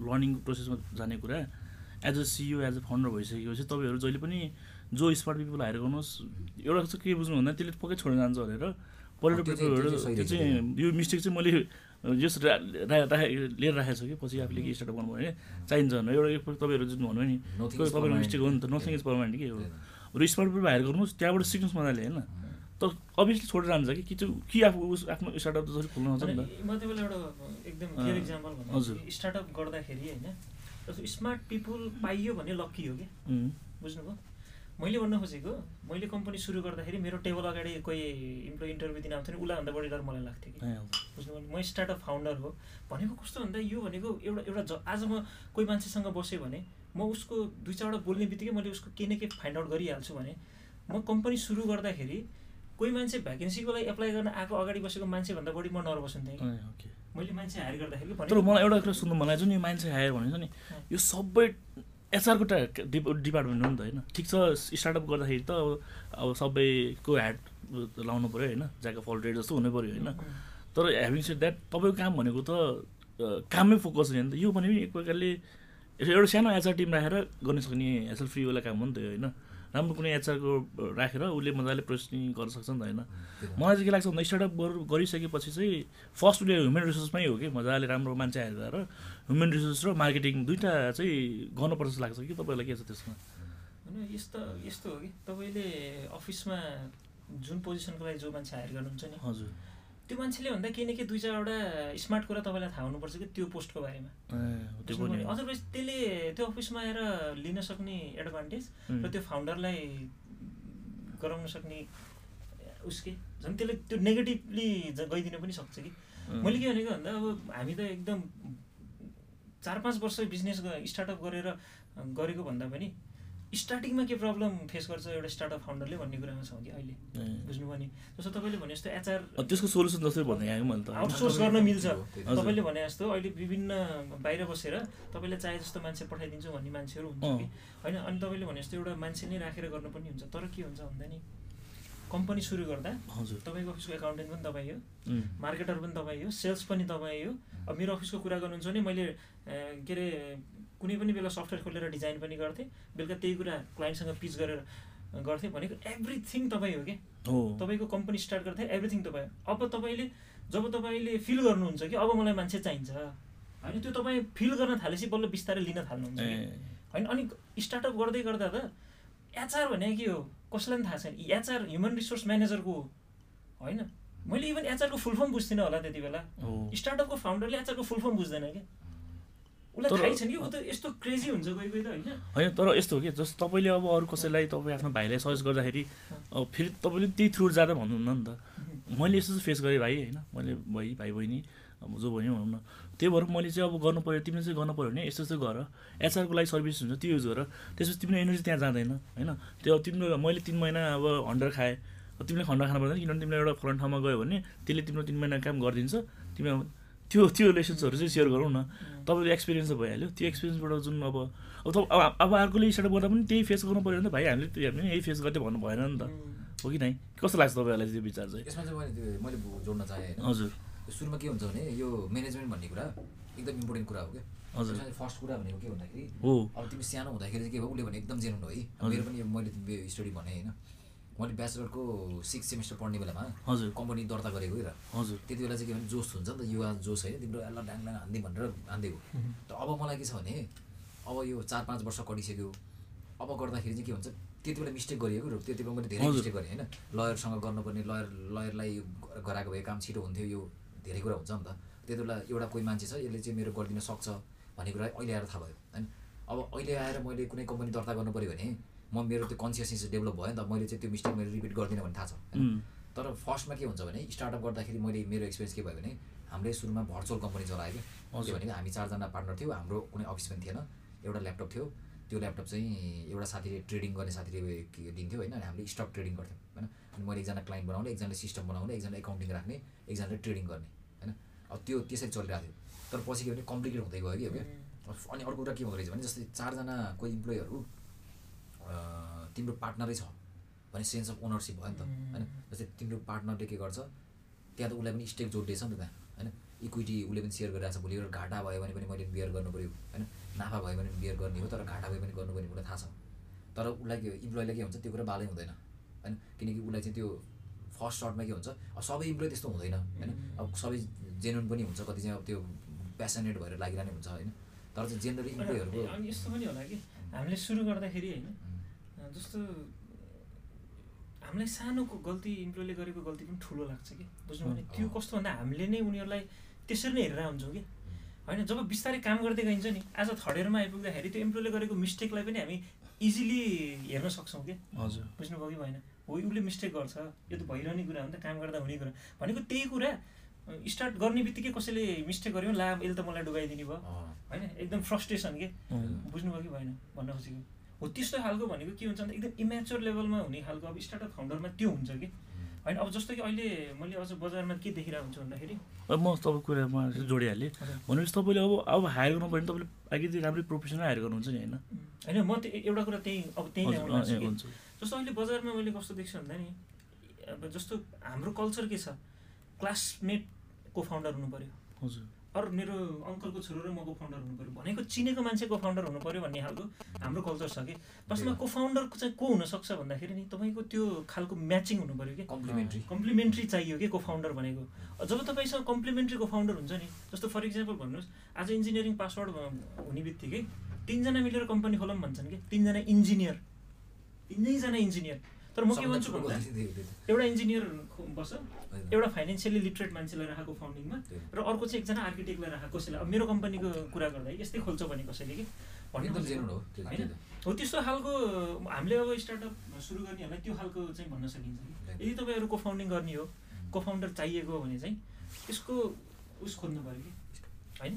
learning प्रोसेसमा जाने कुरा as a CEO as a founder भइसकेपछि तपाईँहरू जहिले पनि जो स्मार्ट पिपल हायर गर्नुहोस् एउटा चाहिँ के बुझ्नु भन्दा त्यसले पक्कै छोडेर जान्छ भनेर त्यो पिपलहरू त्यो चाहिँ यो मिस्टेक चाहिँ मैले जस लिएर राखेको छु कि पछि आफूले के स्टार्ट गर्नु भने चाहिन्छ एउटा एक तपाईँहरू जुन भन्नुभयो नि तपाईँको. मिस्टेक हो नि त नथिङ इज पर्मानेन्ट कि हो। र स्मार्ट पिपल हायर गर्नुहोस् त्यहाँबाट सिक्नुहोस् मजाले होइन तर अभियसली छोडेर जान्छ कि कि आफू उस आफ्नो स्टार्टअप जसरी खोल्न आउँछ नि त। म तपाईँलाई एउटा एकदम क्लियर इक्जाम्पल। भन्नु स्टार्टअप गर्दाखेरि होइन जस्तो स्मार्ट पिपुल पाइयो भने लक्की हो कि बुझ्नुभयो? मैले भन्न खोजेको मैले कम्पनी सुरु गर्दाखेरि मेरो टेबल अगाडि कोही इम्प्लोइ इन्टरभ्यू दिन आउँथ्यो नि उसलाई भन्दा बढी डर मलाई लाग्थ्यो कि। बुझ्नुभयो? म स्टार्टअप फाउन्डर हो। भनेको कस्तो भन्दा यो भनेको एउटा एउटा ज आज म कोही मान्छेसँग बसेँ भने म उसको दुई चारवटा बोल्ने बित्तिकै मैले उसको के न के फाइन्ड आउट गरिहाल्छु भने म कम्पनी सुरु गर्दाखेरि कोही मान्छे भ्याकेन्सीको लागि एप्लाई गर्न आएको अगाडि बसेको मान्छेभन्दा बढी म नर्भस हुन्थेँ मैले मान्छे हायर गर्दाखेरि तर मलाई एउटा कुरा सुन्नु मलाई जुन यो मान्छे हायर भनेको छ नि यो सबै एचआरको डिप डिपार्टमेन्ट हो नि त होइन। ठिक छ स्टार्टअप गर्दाखेरि त अब अब सबैको ह्याड लाउनु पऱ्यो होइन ज्याक फल रेड जस्तो हुनु पऱ्यो होइन। तर ह्याभिङ सेड द्याट तपाईँको काम भनेको त काममै फोकस हुने नि त। यो भने पनि एक प्रकारले एउटा सानो एचआर टिम राखेर गर्न सक्ने एचआर फ्रीवाला काम हो नि त होइन। राम्रो कुनै एचआरको राखेर उसले मजाले प्रोसेसिङ गर्न सक्छ नि त होइन। मलाई चाहिँ के लाग्छ भन्दा स्टार्टअप गर गरिसकेपछि चाहिँ फर्स्ट उसले ह्युमन रिसोर्समै हो कि मजाले राम्रो मान्छे हायर गरेर ह्युमन रिसोर्स र मार्केटिङ दुइटा चाहिँ गर्नुपर्छ जस्तो लाग्छ कि तपाईँलाई के छ त्यसमा? होइन यस्तो यस्तो हो कि तपाईँले अफिसमा जुन पोजिसनको लागि जो मान्छे हायर गर्नुहुन्छ नि हजुर। त्यो मान्छेले भन्दा केही न केही दुई चारवटा स्मार्ट कुरा तपाईँलाई थाहा हुनुपर्छ कि त्यो पोस्टको बारेमा। अदरवाइज त्यसले त्यो अफिसमा आएर लिन सक्ने एडभान्टेज र त्यो फाउन्डरलाई गराउन सक्ने उसके झन् त्यसले त्यो नेगेटिभली गइदिन पनि सक्छ कि। मैले के भनेको भन्दा अब हामी त एकदम चार पाँच वर्ष बिजनेस स्टार्टअप गरेर गरेको भन्दा पनि स्टार्टिङमा के प्रब्लम फेस गर्छ एउटा स्टार्टअप फाउन्डरले भन्ने कुरामा छौँ कि अहिले? ए, बुझ्नुभयो नि? जस्तो तपाईँले भने जस्तो एचआर त्यसको सोल्युसन मैले त। आउटसोर्स गर्न मिल्छ। तपाईँले भने जस्तो अहिले विभिन्न बाहिर बसेर तपाईँले चाहे जस्तो मान्छे पठाइदिन्छु भन्ने मान्छेहरू हुन्छ। कि? होइन अनि तपाईँले भने जस्तो एउटा मान्छे नै राखेर गर्नु पनि हुन्छ। तर के हुन्छ भन्दा नि कम्पनी सुरु गर्दा हजुर। तपाईँको अफिसको एकाउन्टेन्ट पनि तपाईँ हो मार्केटर पनि तपाईँ हो सेल्स पनि तपाईँ हो। अब मेरो अफिसको कुरा गर्नुहुन्छ भने मैले के अरे कुनै पनि बेला सफ्टवेयर खोलेर डिजाइन पनि गर्थेँ। बेलुका त्यही कुरा क्लाइन्टसँग पिच गरेर गर्थेँ भनेको एभ्रिथिङ तपाईँ हो कि हो। तपाईँको कम्पनी स्टार्ट गर्दा एभ्रिथिङ तपाईँ। अब तपाईँले जब तपाईँले फिल गर्नुहुन्छ कि अब मलाई मान्छे चाहिन्छ होइन त्यो तपाईँ फिल गर्न थालेपछि बल्ल बिस्तारै लिन थाल्नुहुन्छ होइन अनि स्टार्टअप गर्दै गर्दा त एचआर भने के हो? कसैलाई पनि थाहा छैन। एचआर ह्युमन रिसोर्स म्यानेजरको हो? होइन। मैले इभन एचआरको फुल फर्म बुझ्दिनँ होला त्यति बेला। स्टार्टअपको फाउन्डरले एचआरको फुल फर्म बुझ्दैन कि उसलाई तर- थाहै छैन कि ऊ त यस्तो क्रेजी हुन्छ कोही कोही त होइन। होइन तर यस्तो हो कि जस्तो तपाईँले अब अरू कसैलाई तपाईँ आफ्नो भाइलाई सजेस्ट गर्दाखेरि अब फेरि तपाईँले त्यही थ्रु जाँदा भन्नुहुन्न नि त। मैले यस्तो चाहिँ फेस गरेँ भाइ होइन? मैले भाइ भाइ बहिनी अब जो भन्यो भनौँ न त्यही भएर मैले चाहिँ अब गर्नु पऱ्यो तिमीले चाहिँ गर्नु पऱ्यो भने यस्तो यस्तो गर। एचआरको लागि सर्भिस हुन्छ त्यो युज गर। त्यसपछि तिम्रो एनर्जी त्यहाँ जाँदैन होइन? त्यो तिम्रो मैले तिन महिना अब हन्ड्रेड खाएँ। तिमीले खन्डा खानु पर्दैन किनभने तिमीले एउटा फरेन ठाउँमा गयो भने त्यसले तिम्रो तिन महिना काम गरिदिन्छ। तिमी अब त्यो त्यो लेसन्सहरू चाहिँ सेयर गरौँ न। तपाईँको एक्सपिरियन्स त भइहाल्यो। त्यो एक्सपिरियन्सबाट जुन अब अब त अब अर्कोले स्टार्ट गर्दा पनि त्यही फेस गर्नु पऱ्यो भने त भाइ हामीले त्यो हामीले यही फेस गर्थ्यो भन्नु भएन नि त। हो कि नै? कस्तो लाग्छ तपाईँहरूलाई त्यो विचार चाहिँ? यसमा चाहिँ मैले मैले जोड्न चाहेँ होइन। हजुर। सुरुमा के हुन्छ भने यो म्यानेजमेन्ट भन्ने कुरा एकदम इम्पोर्टेन्ट कुरा हो क्या। हजुर। फर्स्ट कुरा भनेको के भन्दाखेरि हो। अब तिमी सानो हुँदाखेरि चाहिँ के भयो? उसले भने एकदम जेनुन हो है। मेरो पनि मैले स्टडी भने होइन। मैले ब्याचलरको सिक्स सेमेस्टर पढ्ने बेलामा हजुर। कम्पनी दर्ता गरेको है र हजुर। त्यति बेला चाहिँ के भने जोस हुन्छ नि त युवा जोस होइन तिम्रो यसलाई ड्याङ ड्याङ हान्ने भनेर हानिदिएको तर अब मलाई के छ भने अब यो चार पाँच वर्ष कटिसक्यो। अब गर्दाखेरि चाहिँ के हुन्छ त्यति बेला मिस्टेक गरिएको र त्यति बेला मैले धेरै। मिस्टेक गरेँ होइन। लयरसँग गर्नुपर्ने लयर लयरलाई गराएको भए काम छिटो हुन्थ्यो यो धेरै कुरा हुन्छ नि त। त्यति बेला एउटा कोही मान्छे छ यसले चाहिँ मेरो गरिदिन सक्छ भन्ने कुरा अहिले आएर थाहा भयो होइन। अब अहिले आएर मैले कुनै कम्पनी दर्ता गर्नु पऱ्यो भने म मेरो त्यो कन्सियसनेस डेभलप भयो नि त मैले चाहिँ त्यो मिस्टेक मैले रिपिट गर्दिनँ भन्ने थाहा छ होइन? तर फर्स्टमा के हुन्छ भने स्टार्टअप गर्दाखेरि मैले मेरो एक्सपिरियन्स के भयो भने हामीले सुरुमा भर्चुअल कम्पनी चलायो कि? के हजुर। भनेको हामी चारजना पार्टनर थियो हाम्रो कुनै अफिस पनि थिएन एउटा ल्यापटप थियो त्यो ल्यापटप चाहिँ एउटा साथीले ट्रेडिङ गर्ने साथीले के दिन्थ्यो होइन? अनि हामीले स्टक ट्रेडिङ गर्थ्यौँ होइन? अनि मैले एकजना क्लाइन्ट बनाउने एकजनाले सिस्टम बनाउने एकजना एकाउन्टिङ राख्ने एकजनाले ट्रेडिङ गर्ने होइन? अब त्यो त्यसरी चलिरहेको थियो। तर पछि के भने कम्प्लिकेट हुँदै गयो कि अनि अर्को कुरा के हुँदो रहेछ भने जस्तै चारजना कोही इम्प्लोइहरू तिम्रो पार्टनरै छ भने सेन्स अफ ओनरसिप भयो नि त होइन? जस्तै तिम्रो पार्टनरले के गर्छ त्यहाँ त उसलाई पनि स्टेक जोडिदिएछ नि त त्यहाँ होइन? इक्विटी उसले पनि सेयर गरिरहेको छ भोलि एउटा घाटा भयो भने पनि मैले बियर गर्नु पऱ्यो होइन? नाफा भयो भने बियर गर्ने हो तर घाटा भयो भने गर्नु पर्ने मलाई थाहा छ। तर उसलाई के इम्प्लोइलाई के हुन्छ त्यो कुरा बालै हुँदैन होइन? किनकि उसलाई चाहिँ त्यो फर्स्ट सर्टमा के हुन्छ अब सबै इम्प्लोइ त्यस्तो हुँदैन होइन? अब सबै जेन्युन पनि हुन्छ कति चाहिँ अब त्यो प्यासनेट भएर लागिरहने हुन्छ होइन? तर चाहिँ जेनरली इम्प्लोइहरूको अनि यस्तो पनि होला कि हामीले सुरु गर्दाखेरि होइन? जस्तो हामीलाई सानोको गल्ती इम्प्लोइले गरेको गल्ती पनि ठुलो लाग्छ कि? बुझ्नु भने त्यो। कस्तो भन्दा हामीले नै उनीहरूलाई त्यसरी नै हेरेर हुन्छौँ कि? होइन जब बिस्तारै काम गर्दै गइन्छ नि आज थर्ड इयरमा आइपुग्दाखेरि त्यो इम्प्लोइले गरेको मिस्टेकलाई पनि हामी इजिली हेर्न सक्छौँ कि? हजुर। बुझ्नुभयो कि भएन? हो उसले मिस्टेक गर्छ यो त भइरहने कुरा हो नि त काम गर्दा हुने कुरा भनेको त्यही कुरा स्टार्ट गर्ने बित्तिकै कसैले मिस्टेक गर्यो ला यसले त मलाई डुबाइदिने भयो। होइन एकदम फ्रस्ट्रेसन के। बुझ्नुभयो कि भएन? भन्न खोजेको। हो त्यस्तो खालको भनेको के हुन्छ भन्दा एकदम इमेच्योर लेभलमा हुने खालको अब स्टार्टअप फाउन्डरमा त्यो हुन्छ कि। होइन अब जस्तो कि अहिले मैले अझ बजारमा के देखिरहेको हुन्छु भन्दाखेरि। अब म तपाईँको कुरामा जोडिहालेँ। भनेपछि तपाईँले अब अब हायर गर्नु पऱ्यो भने तपाईँले चाहिँ राम्रै प्रोफेसनल हायर गर्नुहुन्छ नि होइन? होइन म त्यो एउटा कुरा त्यही अब त्यही जस्तो अहिले बजारमा मैले कस्तो देख्छु भन्दा नि अब जस्तो हाम्रो कल्चर के छ क्लासमेट को फाउन्डर हुनु पऱ्यो हजुर। अरू मेरो अङ्कलको छोरो र म को फाउन्डर हुनु पऱ्यो भनेको चिनेको मान्छे को फाउन्डर हुनु पऱ्यो भन्ने खालको हाम्रो कल्चर छ कि। वास्तवमा को फाउन्डर चाहिँ को हुनसक्छ भन्दाखेरि नि तपाईँको त्यो खालको म्याचिङ हुनु पऱ्यो कि कम्प्लिमेन्ट्री कम्प्लिमेन्ट्री चाहियो कि को फाउन्डर भनेको। जब तपाईँसँग कम्प्लिमेन्ट्री को फाउन्डर हुन्छ नि जस्तो फर इक्जाम्पल भन्नुहोस् आज इन्जिनियरिङ पासवर्ड हुने बित्तिकै तिनजना मिलेर कम्पनी खोलौँ भन्छन् कि। तिनजना इन्जिनियर तिनैजना इन्जिनियर तर म के भन्छु भन्दा एउटा इन्जिनियर बस्छ एउटा फाइनेन्सियली लिटरेट मान्छेलाई राखेको फाउन्डिङमा र अर्को चाहिँ एकजना आर्किटेक्टलाई राखेको कसैलाई। अब मेरो कम्पनीको कुरा गर्दा यस्तै खोल्छ भने कसैले कि? भन्ने होइन? हो त्यस्तो खालको हामीले अब स्टार्टअप सुरु गर्नेहरूलाई त्यो खालको चाहिँ भन्न सकिन्छ कि। यदि तपाईँहरू को फाउन्डिङ गर्ने हो को फाउन्डर चाहिएको हो भने चाहिँ त्यसको उस खोज्नु पऱ्यो कि। होइन?